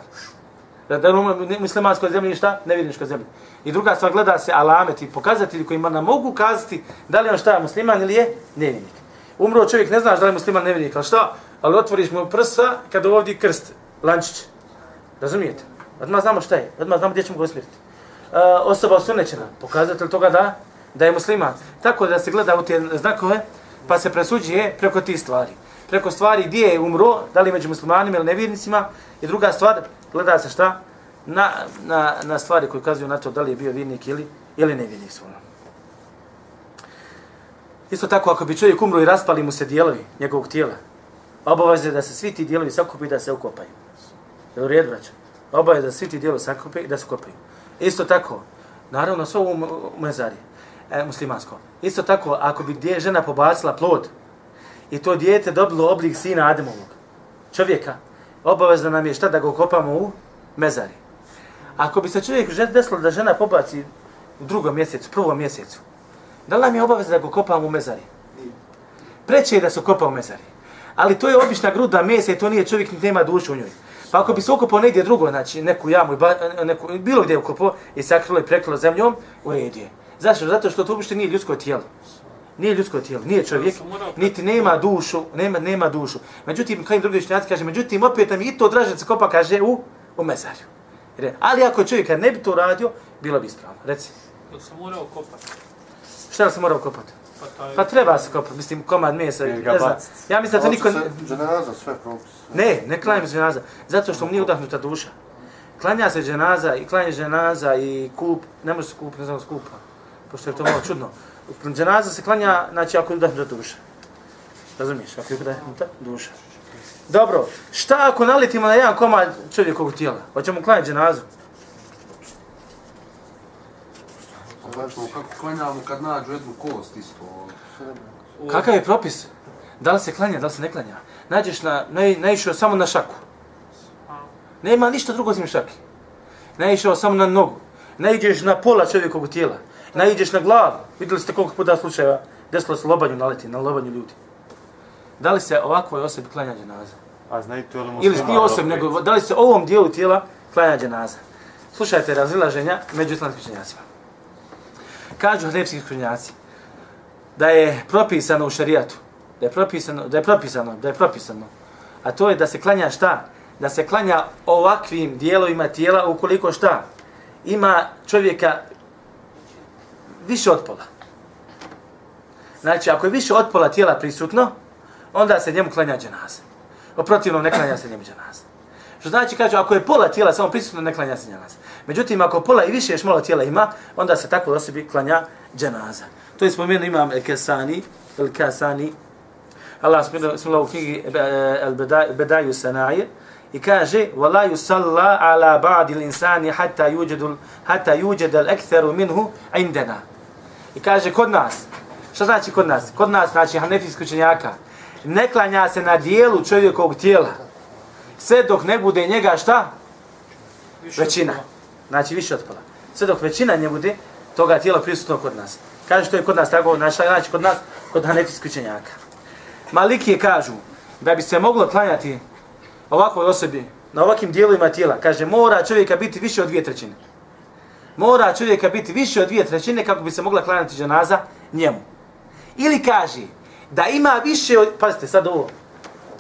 Da, da li umre u muslimanskoj zemlji ili šta? Nevjerničkoj zemlji. I druga stvar, gleda se alameti, pokazatelji koji nam mogu kazati da li on šta, musliman ili je nevjernik. Umro čovjek, ne znaš da li je musliman nevjernik, ali šta? Ali otvoriš mu prsa kada ovdje krst, lančić. Razumijete? Odmah znamo šta je, odmah znamo gdje ćemo ga usmjeriti. E, osoba osunećena, pokazatelj toga da, da je musliman. Tako da se gleda u te znakove, pa se presuđuje preko tih stvari. Preko stvari gdje je umro, da li među muslimanima ili nevjernicima. I druga stvar, gleda se šta? Na, na, na stvari koje ukazuju na to da li je bio vjernik ili, ili nevjernik svojno. Isto tako, ako bi čovjek umro i raspali mu se dijelovi njegovog tijela, obavez je da se svi ti dijelovi sakupi da se ukopaju. Jel u redu, braćo? Obavez da svi ti dijelovi sakupi da se ukopaju. Isto tako, naravno, sve u mezari, e, muslimansko. Isto tako, ako bi dje, žena pobacila plod i to dijete dobilo oblik sina Ademovog, čovjeka, obavezno nam je šta da ga kopamo u mezari. Ako bi se čovjek desilo da žena pobaci u drugom mjesecu, prvom mjesecu, da li nam je obaveza da ga kopamo u mezari? Preće je da se kopa u mezari. Ali to je obična gruda mesa i to nije čovjek niti nema dušu u njoj. Pa ako bi se ukopao negdje drugo, znači neku jamu, ba, neku, bilo gdje je ukopao i sakrilo i prekrilo zemljom, u redu je. Zašto? Zato što to uopšte nije ljudsko tijelo. Nije ljudsko tijelo, nije čovjek, niti nema dušu, nema, nema dušu. Međutim, kao i drugi učenjaci kaže, međutim, opet nam i to draže da se kopa, kaže, u, u mezarju. Jer- Ali ako čovjek ne bi to radio, bilo bi ispravno. Reci, Jel se morao kopati? šta da se mora kopati? Pa taj... Pa treba se kopati, mislim, komad mesa, ne znam. Ja mislim da to niko... Dženaza, sve propis. Ne, ne klanjamo se dženaza, zato što mu nije udahnuta duša. Klanja se dženaza i klanja dženaza i kup, ne može se kup, ne znam skupa, pošto je to malo čudno. Dženaza se klanja, znači ako je udahnuta duša. Razumiješ, ako je udahnuta duša. Dobro, šta ako naletimo na jedan komad čovjekovog tijela? Hoćemo klanjati dženazu? Znači, kako klanjamo kad nađu jednu kost isto. Kakav je propis? Da li se klanja, da li se ne klanja? Nađeš na, nai, naišao samo na šaku. Nema ništa drugo osim šaki. Naišao samo na nogu. Naiđeš na pola čovjekovog tijela. Naiđeš na glavu. Vidjeli ste koliko puta slučajeva desilo se lobanju naleti, na lobanju ljudi. Da li se ovakvoj osobi klanja dženaza? A znaju to li Ili musliman? ti osobi, opet? nego da li se ovom dijelu tijela klanja dženaza? Slušajte razilaženja među islamskim učenjacima. Kažu hrepski skrunjaci da je propisano u šarijatu, da je propisano, da je propisano, da je propisano, a to je da se klanja šta? Da se klanja ovakvim dijelovima tijela ukoliko šta? Ima čovjeka više od pola. Znači, ako je više od pola tijela prisutno, onda se njemu klanja dženaza. U protivnom ne klanja se njemu dženaza. Što znači, kažu, ako je pola tijela samo prisutno, ne klanja se dženaza. Međutim, ako pola i više još malo tijela ima, onda se tako osobi klanja dženaza. To je spomenuo imam El Kesani, El Kesani, Allah spomenuo u knjigi eh, El Bedaj- Bedaju Sanaje, i kaže, وَلَا يُسَلَّا عَلَى بَعْدِ الْإِنسَانِ حَتَّى يُوجَدُ حَتَّى يُوجَدَ الْأَكْثَرُ مِنْهُ عِنْدَنَا. I kaže, kod nas, Šta znači kod nas? Kod nas, znači, hanefijski učenjaka, ne klanja se na dijelu čovjekovog tijela, sve dok ne bude njega šta? Većina. Znači, više od pola. Sve dok većina ne bude toga tijela prisutno kod nas. Kaže što je kod nas tako, znači, znači kod nas, kod hanefijski učenjaka. Malikije kažu da bi se moglo klanjati ovakvoj osobi na ovakvim dijelovima tijela, kaže, mora čovjeka biti više od dvije trećine. Mora čovjeka biti više od dvije trećine kako bi se mogla klanjati dženaza njemu. Ili kaže da ima više od... Pazite, sad ovo.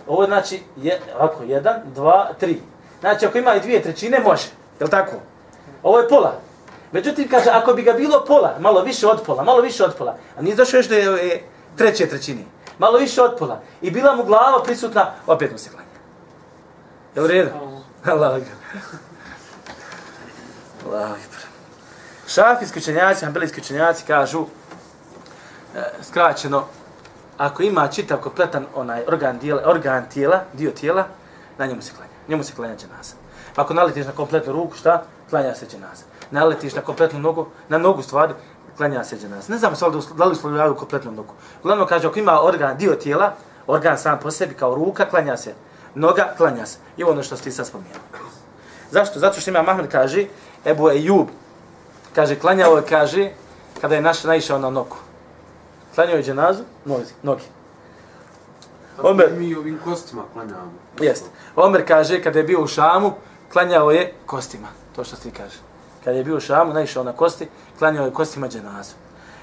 Ovo znači, je, ovako, jedan, dva, tri. Znači, ako ima i dvije trećine, može. Je li tako? Ovo je pola. Međutim, kaže, ako bi ga bilo pola, malo više od pola, malo više od pola, a nije došao još do je, treće trećine, malo više od pola, i bila mu glava prisutna, opet mu se klanja. Je li redu? Allah akbar. Allah akbar. Šafijski učenjaci, ambelijski učenjaci kažu, e, skraćeno, ako ima čitav kompletan onaj organ, dijela, organ tijela, dio tijela, na njemu se klanja. Njemu se klanja dženaza. Pa ako naletiš na kompletnu ruku, šta? Klanja se dženaza. Naletiš na kompletnu nogu, na nogu stvari, klanja se dženaza. Ne znam da da li uslovljavaju kompletnu nogu. Uglavnom kaže, ako ima organ, dio tijela, organ sam po sebi kao ruka, klanja se. Noga, klanja se. I ono što ste sad spomenuo. Zašto? Zato što ima Mahmed kaže, Ebu Ejub, kaže, klanjao je, kaže, kada je naš naišao na nogu. Klanjao je dženazu, nozi, nogi. Omer, mi ovim kostima klanjamo. jest. Omer kaže, kada je bio u Šamu, klanjao je kostima. To što ti kaže. Kada je bio u Šamu, naišao na kosti, klanjao je kostima dženazu.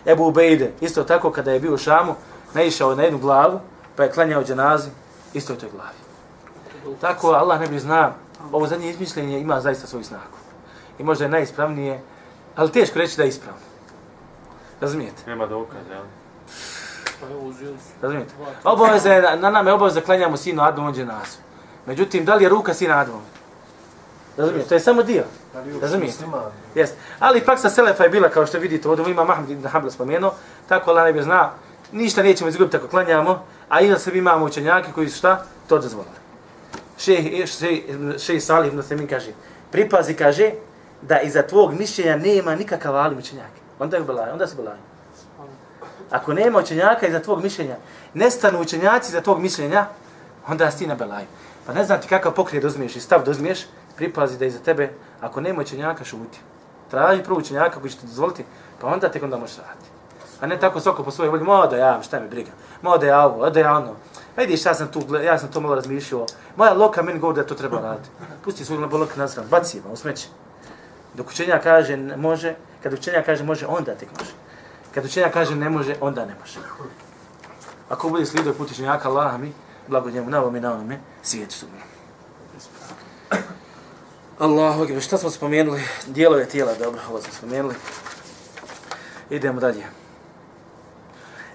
Ebu Ubejde, isto tako, kada je bio u Šamu, naišao je na jednu glavu, pa je klanjao dženazu, isto je toj glavi. Tako, Allah ne bi zna, ovo zadnje izmišljenje ima zaista svoju snagu. I možda je najispravnije, ali teško reći da je ispravno. Razumijete? Nema dokaza, jel? Razumijete? Obaveza je, na nama je obaveza da klanjamo sinu Admu onđe nas. Međutim, da li je ruka sina Admu? Razumijete? To je samo dio. Razumijete? Jest. Ali pak sa Selefa je bila, kao što vidite, ovdje ima Mahmud ibn Hanbal spomenuo, tako Allah ne bi zna, ništa nećemo izgubiti ako klanjamo, a i da se imamo učenjaki koji su šta? To dozvolili. Šej, Salih ibn Semin kaže, pripazi, kaže, da iza tvog mišljenja nema nikakav alim učenjak. Onda je belaj, onda se belaj. Ako nema učenjaka iza tvog mišljenja, nestanu učenjaci iza tvog mišljenja, onda si ti na belaju. Pa ne znam ti kakav pokret dozmiješ i stav dozmiješ, pripazi da iza tebe, ako nema učenjaka, šuti. Traži prvo učenjaka koji će ti dozvoliti, pa onda tek onda možeš raditi. A ne tako svako po svojoj volji, mo da ja, šta me briga, mo da ja ovo, da ja ono. Vidiš, ja sam tu, ja sam to malo razmišljao. Moja loka meni govori da to treba raditi. Pusti svoj loka na stran, baci ima, u smeće. Dok učenja kaže ne može, kad učenja kaže može, onda tek može. Kad učenja kaže ne može, onda ne može. Ako bude slijedio put učenjaka Allah mi, blago njemu na ovome, na ovome, svijet su mi. Allahu akbar, šta smo spomenuli? Dijelove tijela, dobro, ovo smo spomenuli. Idemo dalje.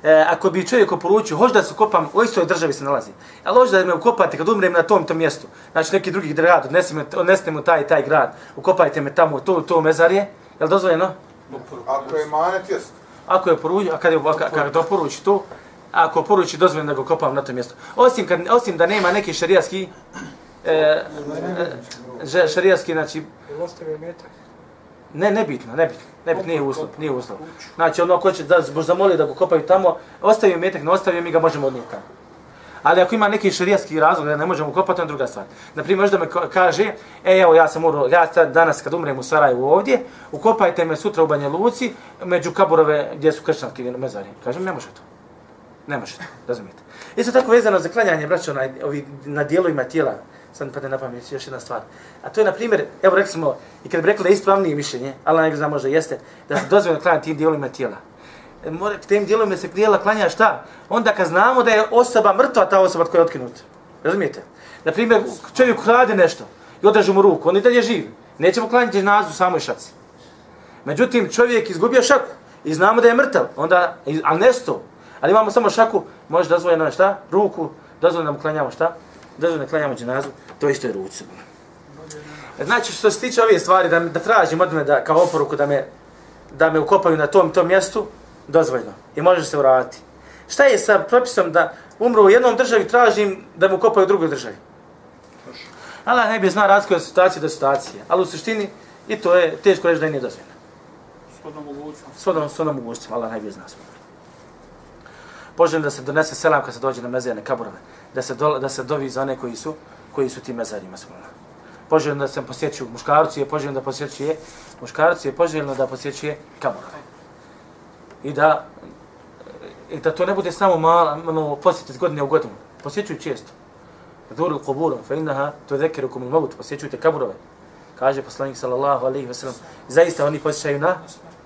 E, ako bi čovjek oporučio, hoće da se kopam, u istoj državi se nalazi, ali hoće da me ukopate kad umrem na tom tom mjestu, znači neki drugi grad, odnesite me, taj taj grad, ukopajte me tamo, to, to mezarje, je li dozvoljeno? Ako je manet, jeste. Ako je poruči, a kad je kad, kad doporuči to, ako poruči dozvoljeno da ga kopam na tom mjestu. Osim, kad, osim da nema neki šerijatski e, e, e šerijatski znači, metak. Ne, nebitno, nebitno. Nebitno, nije uslov, nije uslov. Znači, ono ko će da zamoli da ga kopaju tamo, ostavio metak, ne ostavio, mi ga možemo odnijeti tamo. Ali ako ima neki šerijski razlog da ne možemo kopati, to je druga stvar. Na primjer, možda me kaže, e, evo, ja sam morao, ja sad danas kad umrem u Sarajevu ovdje, ukopajte me sutra u Banja Luci, među kaburove gdje su kršćanski mezari. Kažem, ne može to. Ne može to, razumijete. Isto tako vezano za klanjanje, braćo, na, ovi, na dijelovima tijela, sad mi padne na pamet još jedna stvar. A to je, na primjer, evo rekli smo, i kad bi rekli da je ispravnije mišljenje, ali ne zna možda jeste, da se dozvoljeno klanjati tim dijelovima tijela. E, More, tim dijelovima se tijela klanja šta? Onda kad znamo da je osoba mrtva, ta osoba koja je otkinuta. Razumijete? Na primjer, čovjek krade nešto i odrežu mu ruku, on i dalje živ. Nećemo klanjati nazu samo i šaci. Međutim, čovjek izgubio šaku i znamo da je mrtav, onda, ali nesto, ali imamo samo šaku, može dozvoljeno šta? Ruku, dozvoljeno da mu klanjamo šta? Dozvoljeno da klanjamo dženazu, to isto je ruci. Znači, što se tiče ove stvari, da, da tražim od me da, kao oporuku da me, da me ukopaju na tom tom mjestu, dozvoljeno. I može se uraditi. Šta je sa propisom da umru u jednom državi, tražim da me ukopaju u drugoj državi? Allah ne bi zna razlika od situacije do situacije. Ali u suštini, i to je teško reći da je nije dozvoljeno. Shodno mogućnost. Svodom, svodom mogućnostima, Allah ne bi zna sve. Poželjno da se donese selam kad se dođe na mezarne kaburove. Da se, do, da se dovi za one koji su, koji su ti mezarima. Subhanallah. Poželjno da se posjećuju muškarci, je poželjno da posjećuje muškarci, je poželjno da posjećuje kaburove. I da, i da to ne bude samo malo, malo posjeti iz godine u godinu. Posjećuju često. Dhuru kuburu, fa innaha to zekiru kum maut, posjećujte kaburove. Kaže poslanik sallallahu alejhi ve sellem, zaista oni posjećaju na,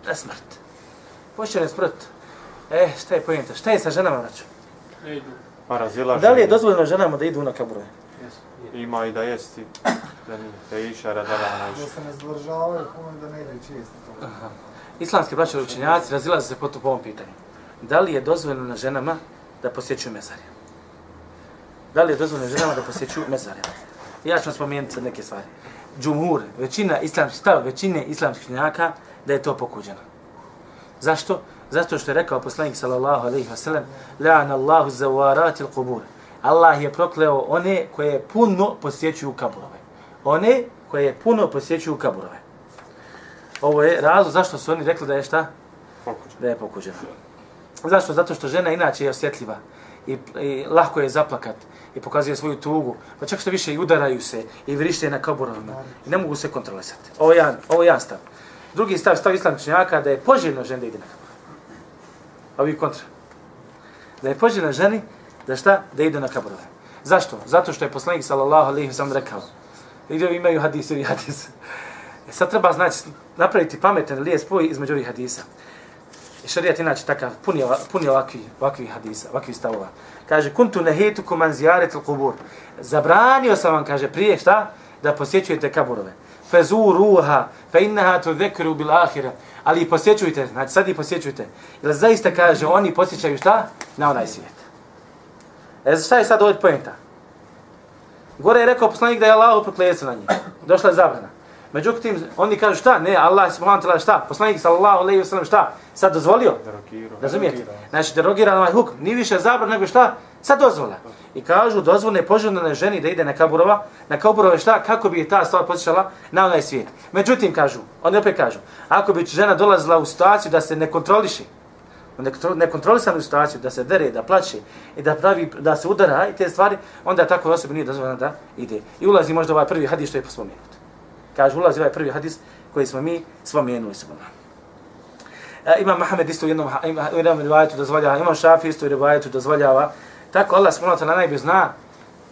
na smrt. Posjećaju na smrt. E, šta je pojenta? Šta je sa ženama, braćo? Ne idu. Pa razilaženje. Da li je dozvoljeno ženama da idu na kaburove? Ima i da jesti. Da nije. Da je iša radala na Da se ne zdržavaju, puno da ne ide često to. Islamski braćo učenjaci razilaze se po tu- po ovom pitanju. Da li je dozvoljeno na ženama da posjećuju mezare? Da li je dozvoljeno ženama da posjećuju mezare? Ja ću vam spomenuti sad neke stvari. Džumhur, većina islamskih stav, većine islamskih učenjaka da je to pokuđeno. Zašto? Zato što je rekao poslanik sallallahu alejhi ve sellem: "La'an Allahu zawaratil qubur." Allah je prokleo one koje puno posjećuju kaburove. One koje puno posjećuju kaburove. Ovo je razlog zašto su oni rekli da je šta? Pokuđen. Da je pokuđeno. Zašto? Zato što žena inače je osjetljiva i, i lahko je zaplakat i pokazuje svoju tugu, pa čak što više i udaraju se i vrište na kaburovima i ne mogu se kontrolisati. Ovo je jedan, ovo je jedan stav. Drugi stav, stav islamčnjaka da je poželjno ženi da ide na kabur. Ovi kontra. Da je poželjno ženi da šta? Da ide na kaburove. Zašto? Zato što je poslanik sallallahu alejhi ve sellem rekao. Vidio imaju hadis i hadis. E sad treba znači napraviti pametan lijep spoj između ovih hadisa. I šarijat inače takav, puni, puni ovakvi, ovakvi hadisa, ovakvi stavova. Kaže, kuntu nehetu kuman zijaret il kubur. Zabranio sam vam, kaže, prije šta? Da posjećujete kaburove. Fezu ruha, fe innaha tu dhekru bil ahira. Ali i posjećujte, znači sad i posjećujte. Jer zaista kaže, oni posjećaju šta? Na onaj svijet. E, šta je sad ovdje pojenta? Gore je rekao poslanik da je Allah prokletstvo na njih. Došla je zabrana. Međutim, oni kažu šta? Ne, Allah subhanahu wa ta'ala šta? Poslanik sallallahu alejhi ve sellem šta? Sad dozvolio? Derogirao. Razumijete? Znači, derogira ovaj huk. Nije više zabran nego šta? Sad dozvola. I kažu, dozvoljno je poželjno na ženi da ide na kaburova. Na kaburove šta? Kako bi ta stvar posjećala na onaj svijet. Međutim, kažu, oni opet kažu, ako bi žena dolazila u situaciju da se ne kontroliši, u nekontro- nekontrolisanu situaciju, da se dere, da plaće i da pravi, da se udara i te stvari, onda takvoj osobi nije dozvoljeno da ide. I ulazi možda ovaj prvi hadis što je pospomenut. Kaže, ulazi ovaj prvi hadis koji smo mi spomenuli se. E, Imam Mohamed isto u jednom, ima, u jednom rivajetu dozvoljava, Imam Šafi isto u rivajetu dozvoljava. Tako Allah subhanahu wa najbolje zna,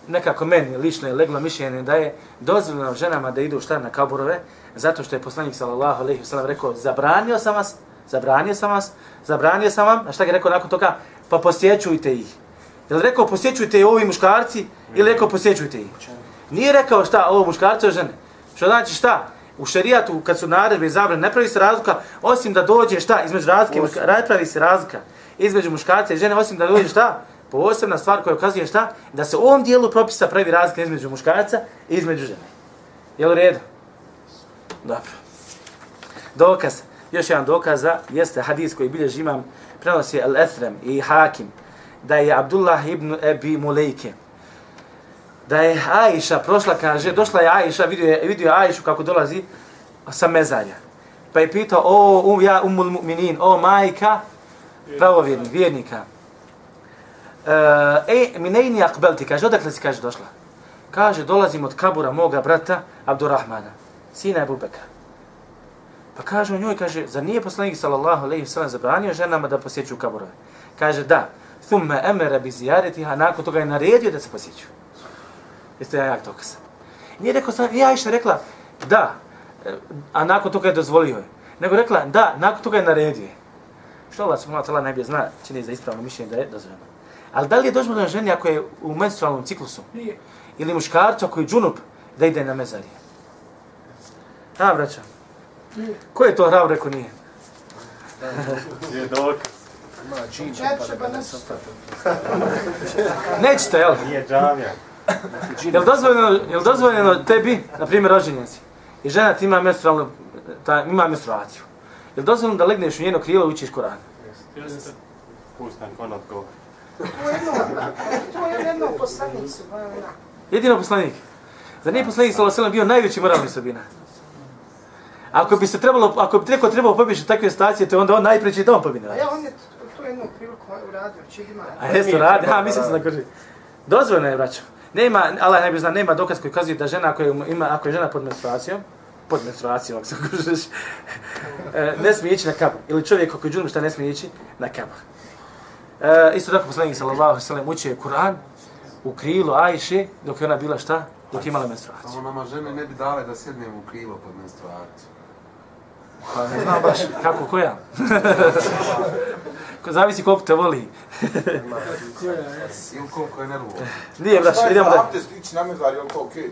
nekako meni lično je leglo mišljenje da je dozvoljeno ženama da idu šta na kaburove, zato što je poslanik sallallahu alejhi ve sellem rekao zabranio sam vas, zabranio sam vas, zabranio sam vam, a šta je rekao nakon toga? Pa posjećujte ih. Je li rekao posjećujte i ovi muškarci ili rekao posjećujte ih? Nije rekao šta, ovo muškarci ili žene. Što znači šta? U šerijatu kad su naredbe i zabrane ne pravi se razlika osim da dođe šta između razlike, ne pravi se razlika između muškarca i žene osim da dođe šta? Posebna stvar koja ukazuje šta? Da se u ovom dijelu propisa pravi razlika između muškarca i između žene. Je li u redu? Dobro. Dokaz, još jedan dokaz za, jeste hadis koji bilježi imam, prenosi Al-Ethrem i Hakim, da je Abdullah ibn Ebi Mulejke, da je Aisha prošla, kaže, došla je Aisha, vidio je, vidio je Ajšu kako dolazi sa mezarja. Pa je pitao, o, um, ja umul mu'minin, o majka pravovjernik, vjernika. E, e, minejni akbelti, kaže, odakle si, kaže, došla? Kaže, dolazim od kabura moga brata Abdurrahmana, sina Ebu Bekra. Pa kaže u njoj, kaže, za nije poslanik sallallahu alejhi ve sellem zabranio ženama da posjećuju kaburove? Kaže, da. Thumma amara bi ziyaratiha, nakon toga je naredio da se posjećuju. Jeste ja jak dokaz. Nije rekao sam, ja iša rekla, da, a nakon toga je dozvolio je. Nego rekla, da, nakon toga je naredio. Što Allah subhanahu wa ta'ala najbolje zna, čini za ispravno mišljenje da je dozvoljeno. Ali da li je dozvoljeno ženi ako je u menstrualnom ciklusu? Nije. Ili muškarcu ako je džunup da ide na mezarije? A, braća. Ko je to hrav rekao nije? Je dokaz. Ima džin, pa da ga ne svrta. Nećete, jel? Nije džamija. Jel dozvoljeno, jel dozvoljeno tebi, na primjer, rođenjen si, i žena ti ima menstrualnu, ta, ima menstruaciju. Jel dozvoljeno da legneš u njeno krilo i učiš Koran? Jeste. Pustan kon odgovor. To je jedno, to je jedno. Jedino poslanik. Zar nije poslanik sallallahu alejhi bio najveći moralni osobina? Ako bi se trebalo, ako bi neko trebao pobjeći u takve situacije, to je onda on najpreći da on pobjene. Ja on je to jednu priliku uradio, čidima. A jesu radi, a mislim se da kaže. Dozvoljeno je, braćo. Nema, Allah ne bi zna, nema dokaz koji kazuje da žena koja ima, ako je žena pod menstruacijom, pod menstruacijom, ako se kužeš, e, ne smije ići na kabur. Ili čovjek ako je džunom šta ne smije ići na kabur. E, isto tako poslanik sallallahu alejhi ve sellem učio Kur'an u krilu Ajše dok je ona bila šta? Dok je imala menstruaciju. Samo nama žene ne bi dale da sednemo u krilo pod menstruaciju. Pa ne znam baš kako koja. Ko zavisi koliko te voli. Ili koliko je nervovo. Nije, braš, idemo da... Abdest, ići na mezar, je li to okej?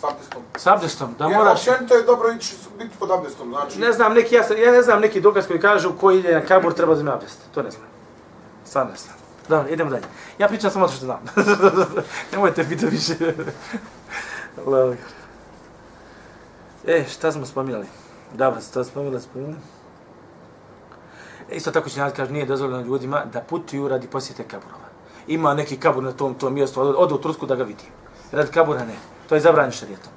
S abdestom. S abdestom, da Jer moraš... općenito je dobro ići biti pod abdestom, znači... Ne znam, neki, ja, sam- ja ne znam neki dokaz koji kažu ko ide na kabur treba da ima abdest. To ne znam. Stvarno ne znam. Dobro, idemo dalje. Ja pričam samo to što znam. Nemojte pitati više. E, šta smo spominjali? Dobro, šta pa to spomenuli, spomenuli. E, Isto tako će kaže, nije dozvoljeno ljudima da putuju radi posjete kaburova. Ima neki kabur na tom, tom mjestu, ode u Tursku da ga vidi. Radi kabura ne. To je zabranjeno šarijetom.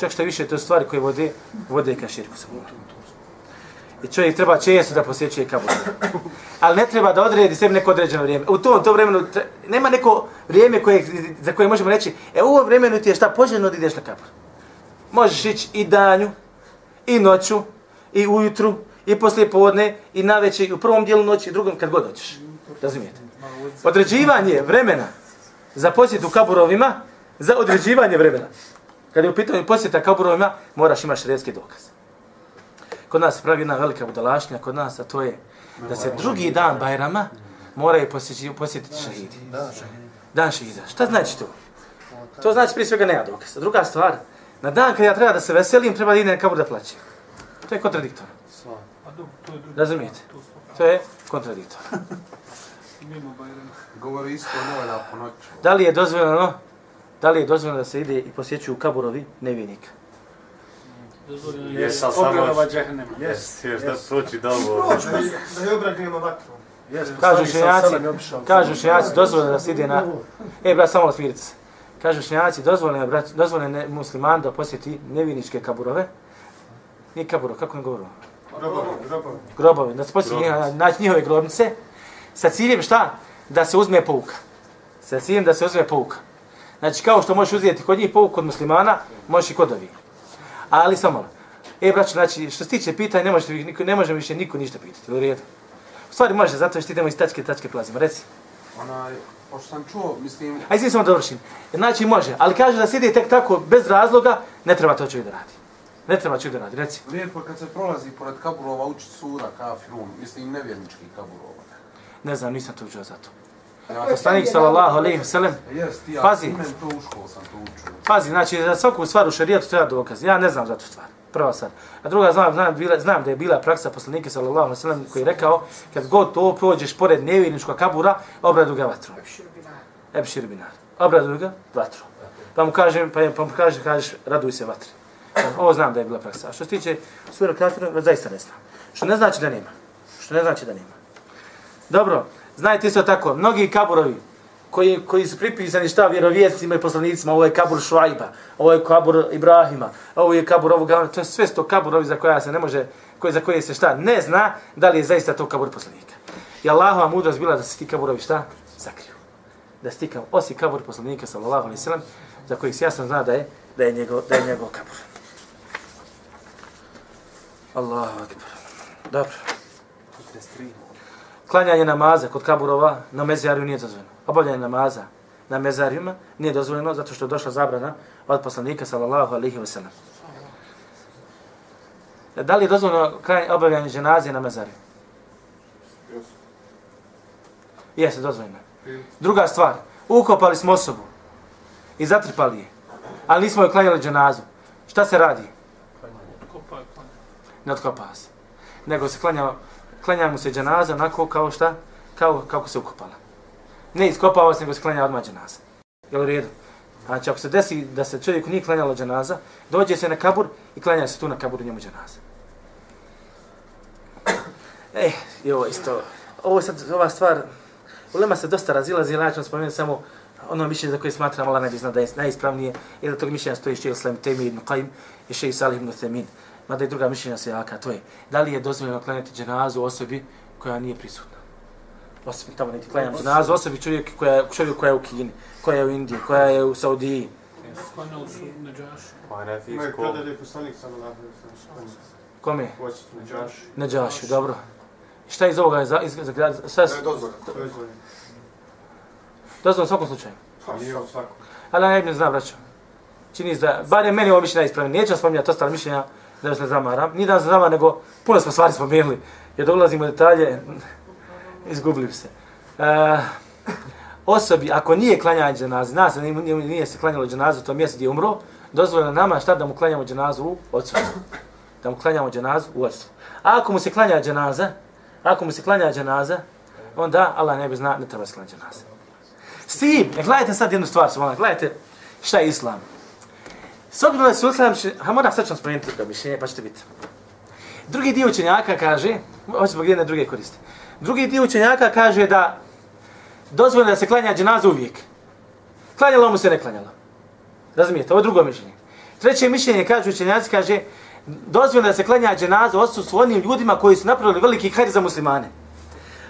Čak što više, to je stvari koje vode, vode ka širku sa I čovjek treba često da posjećuje kabur. Ali ne treba da odredi sebi neko određeno vrijeme. U tom, tom vremenu tre- nema neko vrijeme koje, za koje možemo reći, e u ovom vremenu ti je šta poželjno da ideš na kabur. Možeš ići i danju, i noću, i ujutru, i poslije podne, i na i u prvom dijelu noći, i drugom kad god hoćeš. Razumijete? Određivanje vremena za posjetu kaburovima, za određivanje vremena. Kad je u pitanju posjeta kaburovima, moraš imaš redski dokaz. Kod nas pravi jedna velika budalašnja, kod nas, a to je da se drugi dan Bajrama moraju posjetiti, posjetiti šahidi. Dan šahida. Šta znači to? To znači prije svega nema dokaza. Druga stvar, na dan kad ja treba da se veselim, treba da idem na kabur da plaćem. To je kontradiktorno. Drugo. Razumijete? To je kontradiktorno. Bajrama. Govori isto ne valja po noću. Da li je dozvoljeno, da li je dozvoljeno da se ide i posjećuju kaburovi nevinika? Dozvoljeno je ali samo... Jes, jes, da proći dobro. Proći, da, je obragnemo vatru. Kažu šenjaci, kažu šenjaci, dozvoljeno da se ide na... E, brat, samo smirite se. Kažu dozvoljeno je, brat, dozvoljeno je musliman da posjeti neviničke kaburove. Nije kaburo, kako ne govorimo? Grobovi, grobovi. Grobove, da se posjeti naći njihove grobnice. Sa ciljem šta? Da se uzme pouka. Sa ciljem da se uzme pouka. Znači, kao što možeš uzeti kod njih pouku kod muslimana, možeš i kod ovih. Ali samo. E, braćo, znači, što se tiče pitanja, ne, možete, vi- niko, ne može više niko ništa pitati, u redu. U stvari može, zato što idemo iz tačke, tačke plazimo, reci. Onaj, pošto sam čuo, mislim, Ajde, samo da dovršim. Znači, može, ali kaže da ide tek tako, bez razloga, ne treba to čovjek da radi. Ne treba čovjek da radi, reci. lijepo je kad se prolazi pored kaburova učit sura, kafirun, mislim nevjernički kaburova. Ne znam, nisam to učio za to. Poslanik, sallallahu wa sallam, Jest, ja, Pazi. Pazi. to u sam to učio. Pazi, znači za svaku stvar u šarijetu treba dokaz. Ja ne znam za tu stvar. Prva stvar. A druga znam, znam, bila, znam da je bila praksa poslanika sallallahu alejhi ve sellem koji je rekao kad god to prođeš pored nevjerničkog kabura, obradu ga vatru. Ebšir binar. Obradu ga vatru. Pa mu kažem, pa, pa mu kaže, kažeš, raduj se vatri. Ovo znam da je bila praksa. A što se tiče sura kafira, zaista ne znam. Što ne znači da nema. Što ne znači da nema. Dobro, znajte isto tako, mnogi kaburovi koji, koji su pripisani šta vjerovjesnicima i poslanicima, ovo je kabur Šuajba, ovo je kabur Ibrahima, ovo je kabur ovoga, to je sve sto kaburovi za koja se ne može, koji, za koje se šta ne zna, da li je zaista to kabur poslanika. I Allahova mudrost bila da se ti kaburovi šta? Sakriju. Da se ti kabur, osi kabur poslanika, sallallahu alaihi sallam, za kojih se jasno zna da je, da je njegov, da je njegov kabur. Allahu akbar. Dobro. Klanjanje namaza kod kaburova na mezariju nije dozvoljeno. Obavljanje namaza na mezarijima nije dozvoljeno zato što je došla zabrana od poslanika sallallahu alaihi wa sallam. Da li je dozvoljeno kraj obavljanje dženazije na mezariju? Jesu. Jeste, dozvoljeno. Druga stvar, ukopali smo osobu i zatrpali je, ali nismo joj klanjali dženazu. Šta se radi? Ne otkopava se. Nego se klanja, klanja mu se dženaza onako kao šta? Kao kako se ukopala. Ne iskopava se, nego se klanja odmah dženaza. Jel u redu? Znači, ako se desi da se čovjeku nije klanjalo dženaza, dođe se na kabur i klanja se tu na kaburu njemu dženaza. Eh, i ovo isto. Ovo sad, ova stvar, ulema se dosta razilazi, ja ću vam spomenuti samo ono mišljenje za koje smatram Allah ne bi zna da je najispravnije, jer da tog mišljenja stoji šeji Islam Temi ibn Qajim i šeji Salih ibn Themin mada i druga mišljenja se jaka, to je da li je dozvoljeno klanjati dženazu osobi koja nije prisutna. Osobi tamo neki klanjam dženazu osobi čovjek koja, čovjek koja je u Kini, koja je u Indiji, koja je u Saudiji. Su. Pa poslanik na Kome? Đaš. Neđaši, dobro. I šta iz ovoga je za, iz, za, za, sve Ne je dozvoljeno. To je zvoni. dozvoljeno u svakom slučaju. Pa, Nije u svakom. Ali ja ne znam, braćo. Čini da, bar je meni ovo mišljenja ispravljeno. Neću vam spominjati ostale mišljenja da se zamaram. Nije da se zamaram, nego puno smo stvari spomenuli. Jer da ulazimo u detalje, izgubili se. E, osobi, ako nije klanjanje dženaze, nas nije, nije, nije se klanjalo dženazu u tom mjestu gdje je umro, dozvoljeno nama šta da mu klanjamo dženazu u odsutstvu. Da mu klanjamo dženazu u odsutstvu. A ako mu se klanja dženaza, ako mu se klanja dženaza, onda Allah ne bi zna, ne treba se klanja dženaza. S tim, e, gledajte sad jednu stvar, gledajte šta je islam. S obzirom da se islam, ha moram sad ću spomenuti druga mišljenje, pa ćete biti. Drugi dio učenjaka kaže, hoće zbog jedne druge koriste. Drugi dio učenjaka kaže da dozvoljeno da se klanja dženaza uvijek. Klanjalo mu se, ne klanjalo. Razumijete, ovo je drugo mišljenje. Treće mišljenje, kaže učenjaci, kaže, dozvoljeno da se klanja dženaza odsustvu onim ljudima koji su napravili veliki hajr za muslimane.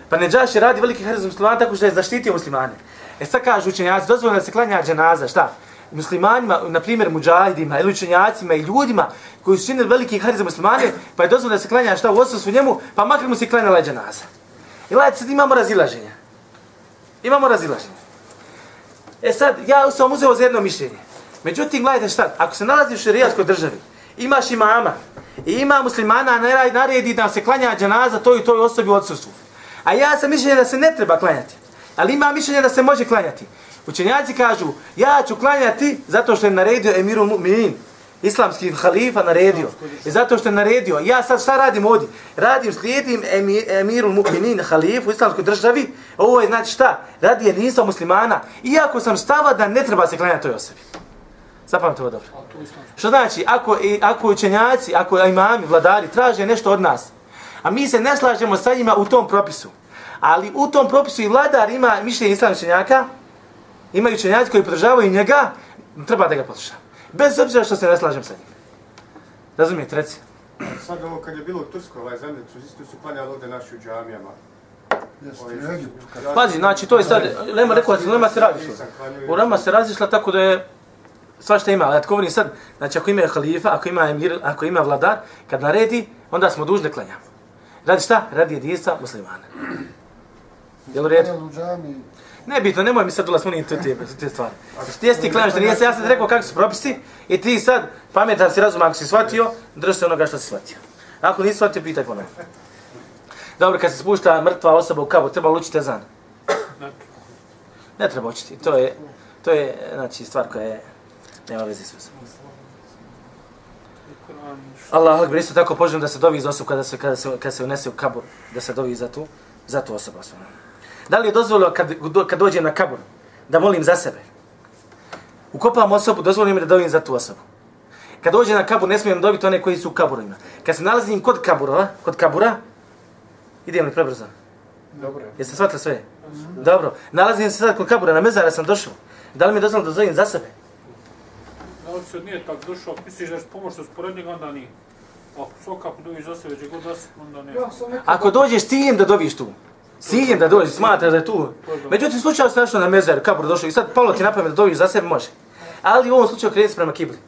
Pa Neđaš je radi veliki hajr za muslimane tako što je zaštitio muslimane. E sad kažu učenjaci, dozvoljeno da se klanja dženaza, šta? Muslimanima, na primjer muđahidima ili učenjacima i ljudima koji su činili veliki hajr za muslimane, pa je dozvoljeno da se klanja šta u odsustvu njemu, pa makar mu se klanjala dženaza. I gledajte, sad imamo razilaženja. Imamo razilaženje. E sad, ja sam uzeo za jedno mišljenje. Međutim, gledajte šta, ako se nalazi u šerijatskoj državi, imaš imama, i ima muslimana naredi, naredi da se klanja dženaza toj i toj osobi u odsustvu. A ja sam mišljenje da se ne treba klanjati. Ali ima mišljenje da se može klanjati. Učenjaci kažu, ja ću klanjati zato što je naredio Emirul Mu'minin. Islamski halifa naredio. I zato što je naredio. Ja sad šta radim ovdje? Radim, slijedim emi, Emirul Mu'minin, halifu u islamskoj državi. Ovo je znači šta? Radi je muslimana. Iako sam stava da ne treba se klanjati toj osobi. Zapamite ovo dobro. Što znači, ako, i- ako učenjaci, ako imami, vladari, traže nešto od nas, a mi se ne slažemo sa njima u tom propisu, ali u tom propisu i vladar ima mišljenje islam učenjaka, imaju učenjaci koji podržavaju njega, treba da ga podrža. Bez obzira što se ne slažem sa njim. Razumijete, reci. Sad ovo kad je bilo u Turskoj, ovaj zemlje, su isto su klanjali ovdje naši u džamijama. Pazi, znači to je sad, Lema rekao, da se Lema se razišla. U Lema se razišla tako da je sva što ima, ali ja govorim sad, znači ako ima halifa, ako ima emir, ako ima vladar, kad naredi, onda smo dužni klanjamo. Radi šta? Radi jedinstva muslimana. Jel u redu? Ne bitno, nemoj mi sad ulaz munim tu te, te stvari. Ti jesi ti klanjaš, da nije se, ja sam ti rekao kako su propisi i ti sad pametan si razum, ako si shvatio, drži se onoga što si shvatio. Ako nisi shvatio, pitaj ponovno. Dobro, kad se spušta mrtva osoba u kabu, treba učiti ezan. Ne, treba učiti. To je, to je znači, stvar koja je, nema veze s. Kur'an, Allah akbar, isto tako poželim da se dovi za osobu kada se, kada se, kada se unese u kabur, da se dovi za tu, za tu osobu. osnovno. Da li je dozvolio kad, do- kad dođem na kabur, da molim za sebe? Ukopam osobu, dozvolim mi da dovim za tu osobu. Kad dođem na kabur, ne smijem dobiti one koji su u kaburima. Kad se nalazim kod kabura, kod kabura, idem li prebrzo? dobro je. Jeste shvatili sve? Dobro. Nalazim se sad kod kabura, na mezara sam došao. Da li mi je dozvoljeno da dovim za sebe? Da li se nije tak došao, misliš da će pomoći spored njega, onda nije. Ako svakako doviš za sebe, gdje god da si, onda ne. Ako dođeš s ciljem da dobiš tu, ciljem da dođeš, smatraš da je tu. Međutim, slučajno se našao na mezer, kabur došao i sad palo ti na pamet da dobiš za sebe, može. Ali u ovom slučaju kreni prema kibli.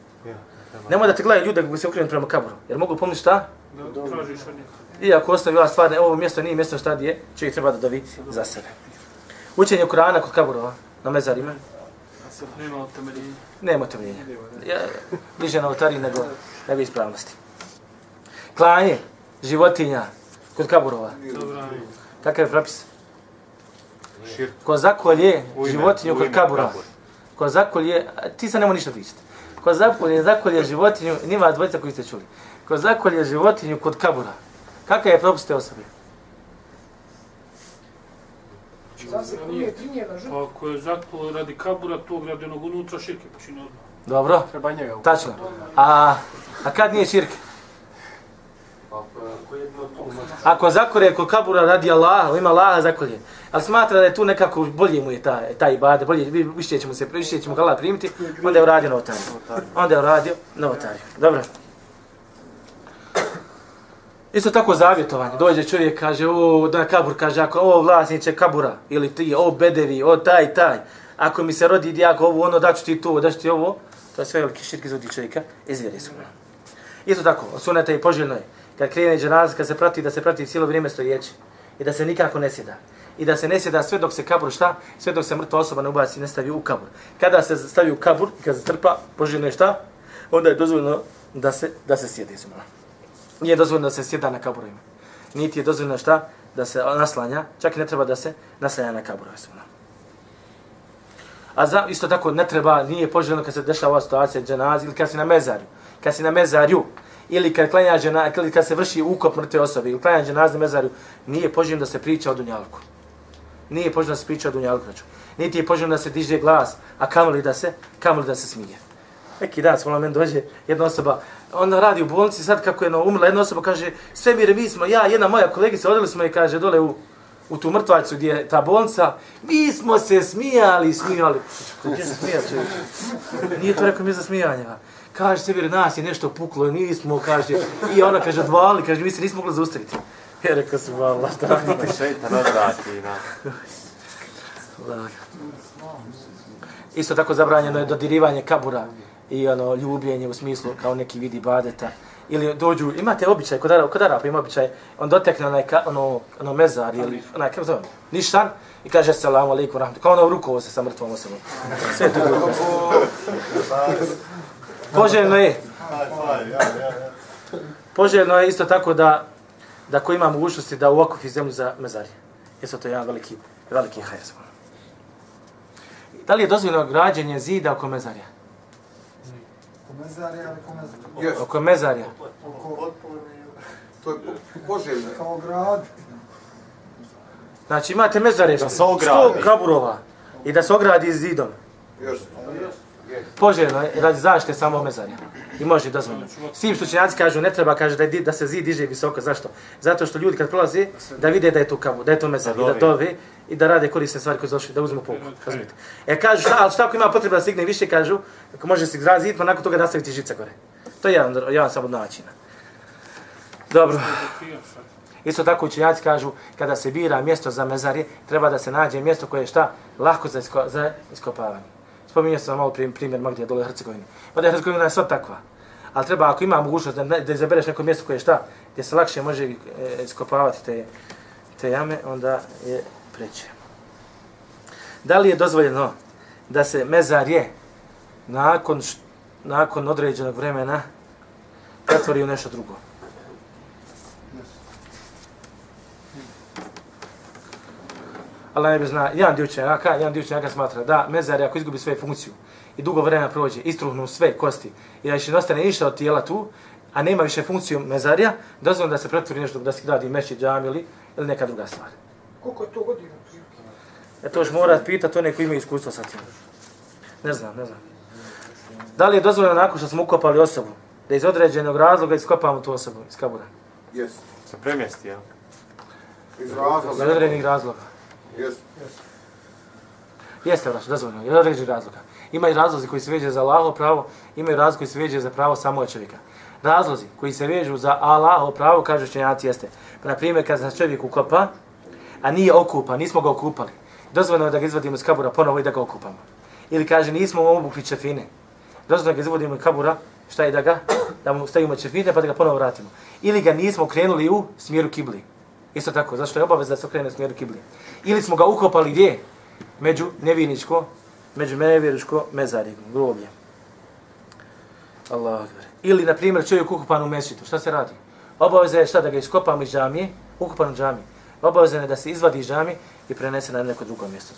Nemoj da te gledaju ljude kako se okrenu prema kaburu. Jer mogu pomniti šta? Da tražiš od njega. Iako ostavi ova stvar, ovo mjesto nije mjesto šta gdje čovjek treba da dovi za sebe. Učenje Kur'ana kod kaburova, na mezarima, Nema temeljenja. nema temeljenja. Ja, bliže na otari nego, nego ispravnosti. Klanje životinja kod kaburova. Dobra, Kakav je propis? Širk. Ko zakolje životinju kod kabura. kabura. Ko zakolje, ti sad nema ništa pričati. Ko zakolje, zakolje životinju, nima dvojica koji ste čuli. Ko zakolje životinju kod kabura. Kakav je propis te osobe? Se. Pa ako je zaklo radi kabura, tog radi onog unutra širke počine odmah. Dobro, Treba njega tačno. A, a kad nije širk? Ako zakore kod kabura radi Allaha, ima Allaha zakolje. Ali smatra da je tu nekako bolje mu je ta, ta ibada, bolje, vi- više ćemo se, više ćemo ga Allah primiti, onda je uradio novotariju. Onda je uradio novotariju. Dobro. Isto tako zavjetovanje. Dođe čovjek, kaže, o, da kabur, kaže, ako o, vlasniče kabura, ili ti, o, bedevi, o, taj, taj, ako mi se rodi dijak, ovo, ono, daću ti to, daću ti ovo, to je sve veliki širk izvodi čovjeka, izvjeri su. Isto tako, sunete suneta i poželjno je, kad krene dženaza, kad se prati, da se prati cijelo vrijeme stojeći i da se nikako ne sjeda. I da se ne sjeda sve dok se kabur šta? Sve dok se mrtva osoba ne ubaci i ne stavi u kabur. Kada se stavi u kabur i kada se trpa, poželjno je šta? Onda je dozvoljeno da se, da se sjede Subhano. Nije dozvoljeno da se sjeda na kaburima. Niti je dozvoljeno šta? Da se naslanja. Čak i ne treba da se naslanja na kaburove. A za, isto tako ne treba, nije poželjno kad se dešava ova situacija dženazi ili kad si na mezarju. Kad si na mezarju ili kad klanja džena, ili kad se vrši ukop mrtve osobe ili klanja dženazi na mezarju, nije poželjno da se priča o dunjalku. Nije poželjno da se priča o dunjalku. Znači. Niti je poželjno da se diže glas, a kamoli da se, kamoli da se smije. Neki dan smo meni dođe jedna osoba, ona radi u bolnici, sad kako je no, umrla jedna osoba, kaže, sve mi mi smo, ja, jedna moja kolegica, odeli smo i kaže, dole u, u tu mrtvacu gdje je ta bolnica, mi smo se smijali, smijali. Gdje se smija? Nije to rekao mi za smijanje. Kaže, se nas je nešto puklo, nismo, kaže, i ona kaže, odvali, kaže, mi se nismo mogli zaustaviti. Ja rekao se, vala? Tako šeitan odvrati, na. Isto tako zabranjeno je dodirivanje kabura i ono ljubljenje u smislu kao neki vidi badeta. Ili dođu imate običaj kod Arapa, kod Arapa ima običaj on dotekne onaj ka, ono ono mezar ili onaj kako zove? Nišan i kaže selam alejkum rahmet kao ono rukovo se sa mrtvom osobom. Sve to bilo poželjno je poželjno je isto tako da da ko ima mogućnosti da u okufi zemlju za mezari jesu to jedan veliki veliki hajr Da li je dozvoljeno građenje zida oko mezarja? mezarja, ali ko mezarja. Yes. Oko mezarja. Oko... To je poželjno. Kao grad. Znači imate mezare, Da se ogradi. sto kaburova i da se ogradi zidom. Još. Poželjno je radi zaštite samo mezarja. I može dozvoljeno. S tim što činjaci kažu, ne treba kaže da, je, da se zid diže visoko. Zašto? Zato što ljudi kad prolaze, da vide da je to kabu, da je to mezar, i da dove i da rade korisne stvari koje su došli, da uzmu pouku. Razumite? E kažu, šta, ali šta ako ima potreba da stigne više, kažu, ako može se izgraditi zid, pa nakon toga nastaviti žica gore. To je jedan, jedan samo od načina. Dobro. Isto tako učenjaci kažu, kada se bira mjesto za mezarje, treba da se nađe mjesto koje je šta? Lahko za, isko, za iskopavanje. Spominio sam malo primjer, primjer Magdje dole Hercegovine. Hercegovini. Pa Hercegovina je sva takva. Ali treba, ako ima mogućnost da, da izabereš neko mjesto koje je šta, gdje se lakše može e, iskopavati te, te jame, onda je preće. Da li je dozvoljeno da se mezarje nakon, nakon određenog vremena pretvori u nešto drugo? Allah ne bi zna, jedan dio učenjaka, jedan dio učenjaka smatra da mezar ako izgubi svoju funkciju i dugo vremena prođe, istruhnu sve kosti i da više ne ostane ništa od tijela tu, a nema više funkciju mezarja, dozvoljeno da se pretvori nešto da se gradi meći džam ili, ili neka druga stvar. Koliko je to godina? E to još mora pitati one koji imaju iskustvo sa tim. Ne znam, ne znam. Da li je dozvoljeno nakon što smo ukopali osobu, da iz određenog razloga iskopamo tu osobu iz kabura? Yes. Se premjesti, jel? Iz Iz razloga. određenih razloga. Yes. Jeste, vraš, dozvoljeno, iz određenih razloga. Ima i razlozi koji se veže za Allaho pravo, ima i razlozi koji se veže za pravo samog čovjeka. Razlozi koji se vežu za Allaho pravo, kažu činjaci, jeste. Na primjer, kad se čovjek ukopa, a nije okupan, nismo ga okupali, dozvoljeno je da ga izvadimo iz kabura ponovo i da ga okupamo. Ili kaže, nismo obukli čefine, dozvoljeno je da ga izvodimo iz kabura, šta je da ga, da mu stavimo čefine pa da ga ponovo vratimo. Ili ga nismo krenuli u smjeru kibli. Isto tako, zašto je obaveza da se okrene u smjeru kibli. Ili smo ga ukopali gdje? Među neviničko, među nevjeričko mezari, groblje. Allah akbar. Ili, na primjer, čovjek ukupan u mesitu. Šta se radi? Obaveza je šta da ga iskopamo iz džamije, ukupan u džamiji. Obaveza je da se izvadi iz džamije i prenese na neko drugo mjesto.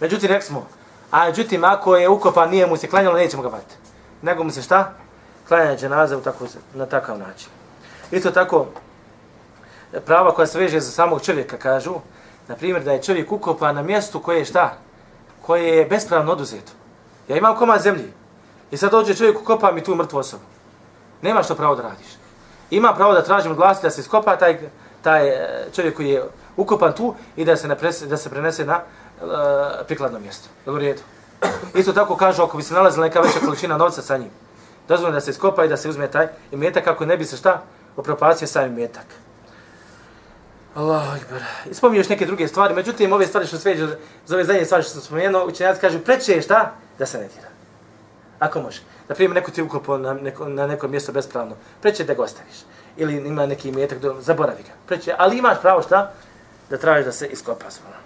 Međutim, rekli smo, a međutim, ako je ukopan, nije mu se klanjalo, nećemo ga bati. Nego mu se šta? Klanja dženaza u tako, na takav način. Isto tako, prava koja se veže za samog čovjeka, kažu, na primjer, da je čovjek ukopan na mjestu koje je šta? Koje je bespravno oduzeto. Ja imam komad zemlji. I sad dođe čovjek ukopa mi tu mrtvu osobu. Nema što pravo da radiš. Ima pravo da tražim glas da se iskopa taj, taj e, čovjek koji je ukopan tu i da se, ne prese, da se prenese na uh, prikladno mjesto. Jel u redu? Isto tako kažu, ako bi se nalazila neka veća količina novca sa njim, dozvoljeno da se iskopa i da se uzme taj imetak kako ne bi se šta Opropacio sam imetak. Allahu ekber. I spominje neke druge stvari, međutim ove stvari što sveđe, za ove zadnje stvari što sam spomenuo, učenjaci kažu preče je šta? Da se ne dira. Ako može. Da primjer neko ti ukopo na neko, na neko mjesto bespravno, preče da ga ostaviš. Ili ima neki metak, do, zaboravi ga. Preče, ali imaš pravo šta? Da tražiš da se iskopa zvona.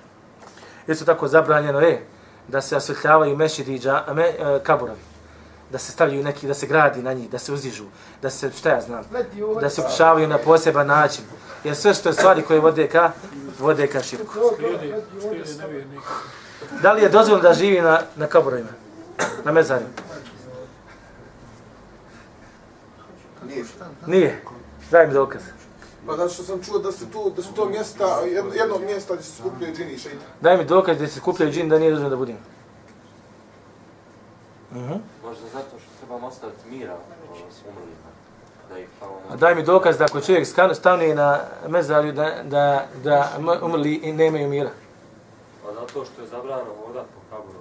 Isto tako zabranjeno je da se osvjetljavaju mešidi i me, e, kaburovi. Da se stavljaju neki, da se gradi na njih, da se uzižu, da se, šta ja znam, da se upušavaju na poseban način. Jer sve što je stvari koje vode ka, vode ka širku. Da li je dozvoljeno da živi na, na kaburovima? Na mezarima? Nije. Nije. Daj mi dokaz. Pa zato što sam čuo da su tu, da su to mjesta, jedno, jedno mjesta gdje se skupljaju džini i šeitan. Daj mi dokaz gdje se skupljaju džin da nije dozvoljeno da budim. Mhm. Možda zato što trebamo ostaviti mira s umrlima. Da ih kao A daj mi dokaz da ako čovjek skan- stane na mezarju da, da, da m- umrli i nemaju mira. Pa zato što je zabrano vodat po kaburu.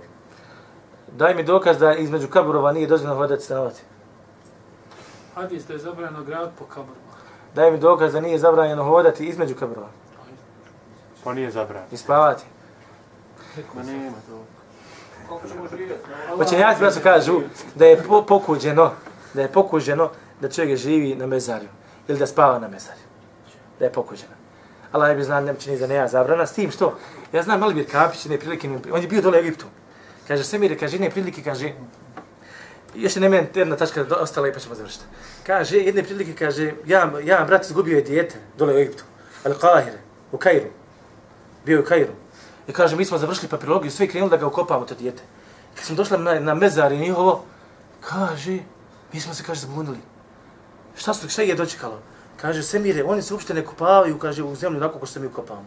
Daj mi dokaz da između kaburova nije dozvoljeno hodati stanovati. Hadis da je zabranjeno grad po kaburima. Daj mi dokaz da nije zabranjeno hodati između kaburova. Pa nije zabranjeno. I spavati. Ma nema to. Kako ćemo? Učenjaci braćo kažu da je po, pokuđeno, da je pokuđeno da čovjek živi na mezarju ili da spava na mezarju. Da je pokuđeno. Allah ne bi zna, ne čini za neja zabrana, s tim što, ja znam Malibir Kapić, ne prilike, on je bio dole u Egiptu. Kaže, Semir, kaže, ne prilike, kaže, još je ne meni jedna tačka do- ostala i pa ćemo završiti. Kaže, jedne prilike, kaže, ja, ja brat izgubio je dijete dole u Egiptu, al Kahire, u Kairu. Bio je u Kairu. I kaže, mi smo završili papirologiju, sve krenuli da ga ukopamo, to dijete. I kad smo došli na, na mezar i njihovo, kaže, mi smo se, kaže, zabunili. Šta su, šta je dočekalo? Kaže, Semire, oni se uopšte ne kopavaju, kaže, u zemlju onako kao što mi ukopamo.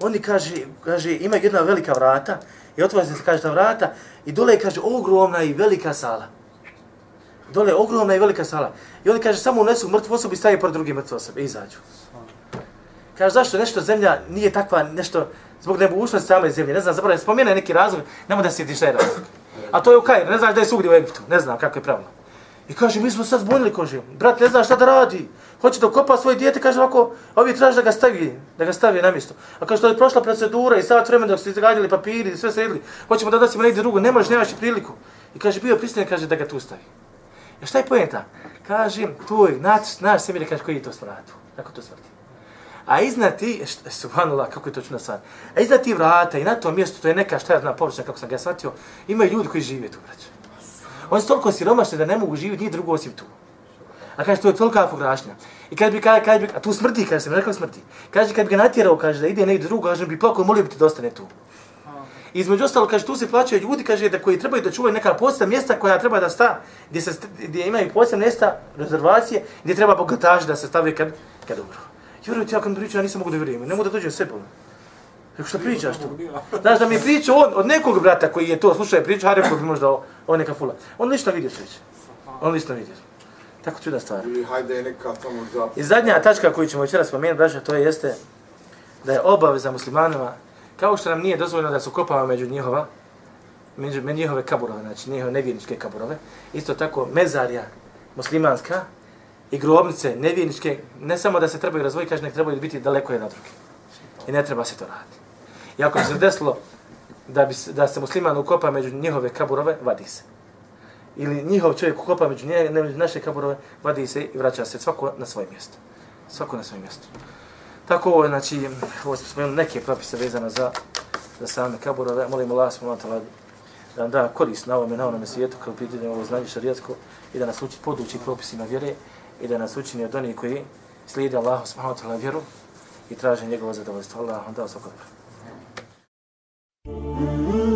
Oni, kaže, kaže, ima jedna velika vrata i otvara se, kaže, ta vrata i dole je, kaže, ogromna i velika sala. Dole je ogromna i velika sala. I oni, kaže, samo unesu mrtvu osobu i staje pored druge mrtve osobe i izađu. Kaže, zašto nešto zemlja nije takva, nešto, zbog nebušnosti same zemlje, ne znam, zapravo spomene neki razlog, nemo da se ti šta je razlog. A to je u Kairu, ne znaš da je svugdje u Egiptu, ne znam kako je pravno. I kaže, mi smo sad zbunili, kaže, brat ne zna šta da radi, hoće da kopa svoje dijete, kaže ovako, ovi traži da ga stavi, da ga stavi na mjesto. A kaže, to je prošla procedura i sad vremena dok su izgradili papiri i sve sredili, hoćemo da dasimo negdje drugo, ne možeš, nemaš priliku. I kaže, bio pristajan, kaže, da ga tu stavi. Ja šta je pojenta? Kaže, tu je, naš, naš sebi da kaže, koji je to smratu, kako to smrti. A iznad ti, subhanallah, kako je to čudna stvar, a iznad ti vrata i na tom mjestu, to je neka, šta ja znam, površina, kako sam ga shvatio, ima ljudi koji žive tu, braće. Oni su toliko siromašni da ne mogu živjeti ni drugo osim tu. A kaže, to je tolika fugrašnja. I kad bi, kad, kad bi, a tu smrti, kaže se, rekao smrti. Kaže, kad bi ga natjerao, kaže, da ide negdje drugo, kaže, bi plako, molio bi te da ostane tu. I između ostalo, kaže, tu se plaćaju ljudi, kaže, da koji trebaju da čuvaju neka posebna mjesta koja treba da sta, gdje, se, gdje imaju posebna mjesta, rezervacije, gdje treba bogataži da se stave kad, kad umru. Ti ja kad pričam, ja nisam mogu da vjerujem, ne mogu da dođem sebom. Rekao, šta pričaš tu? Znaš da mi je pričao on od nekog brata koji je to slušao priča, a rekao bi možda o, o neka fula. On ništa vidio sveće. On ništa vidio. Tako čudna stvar. Ili hajde je neka tamo za... I zadnja tačka koju ćemo večeras spomenuti, braća, to jeste da je obaveza muslimanima, kao što nam nije dozvoljeno da se kopava među njihova, među, među njihove kaburove, znači njihove nevjerničke kaburove, isto tako mezarja muslimanska i grobnice nevjerničke, ne samo da se trebaju razvojiti, kaže, nek trebaju biti daleko jedna druge. I ne treba se to raditi. I ako bi se desilo da, bi, da se musliman ukopa među njihove kaburove, vadi se. Ili njihov čovjek ukopa među nje, ne, među naše kaburove, vadi se i vraća se svako na svoje mjesto. Svako na svoje mjesto. Tako ovo je, znači, ovo smo spomenuli neke propise vezane za, za same kaburove. Molim Allah smo da nam da korist na ovome, na onome svijetu, kao pitanje ovo znanje šarijatsko i da nas uči poduči propisima vjere i da nas učini od onih koji slijede Allahu subhanahu wa ta'ala vjeru i traže njegovo zadovoljstvo. Allah vam dao svako dobro. Mm -hmm.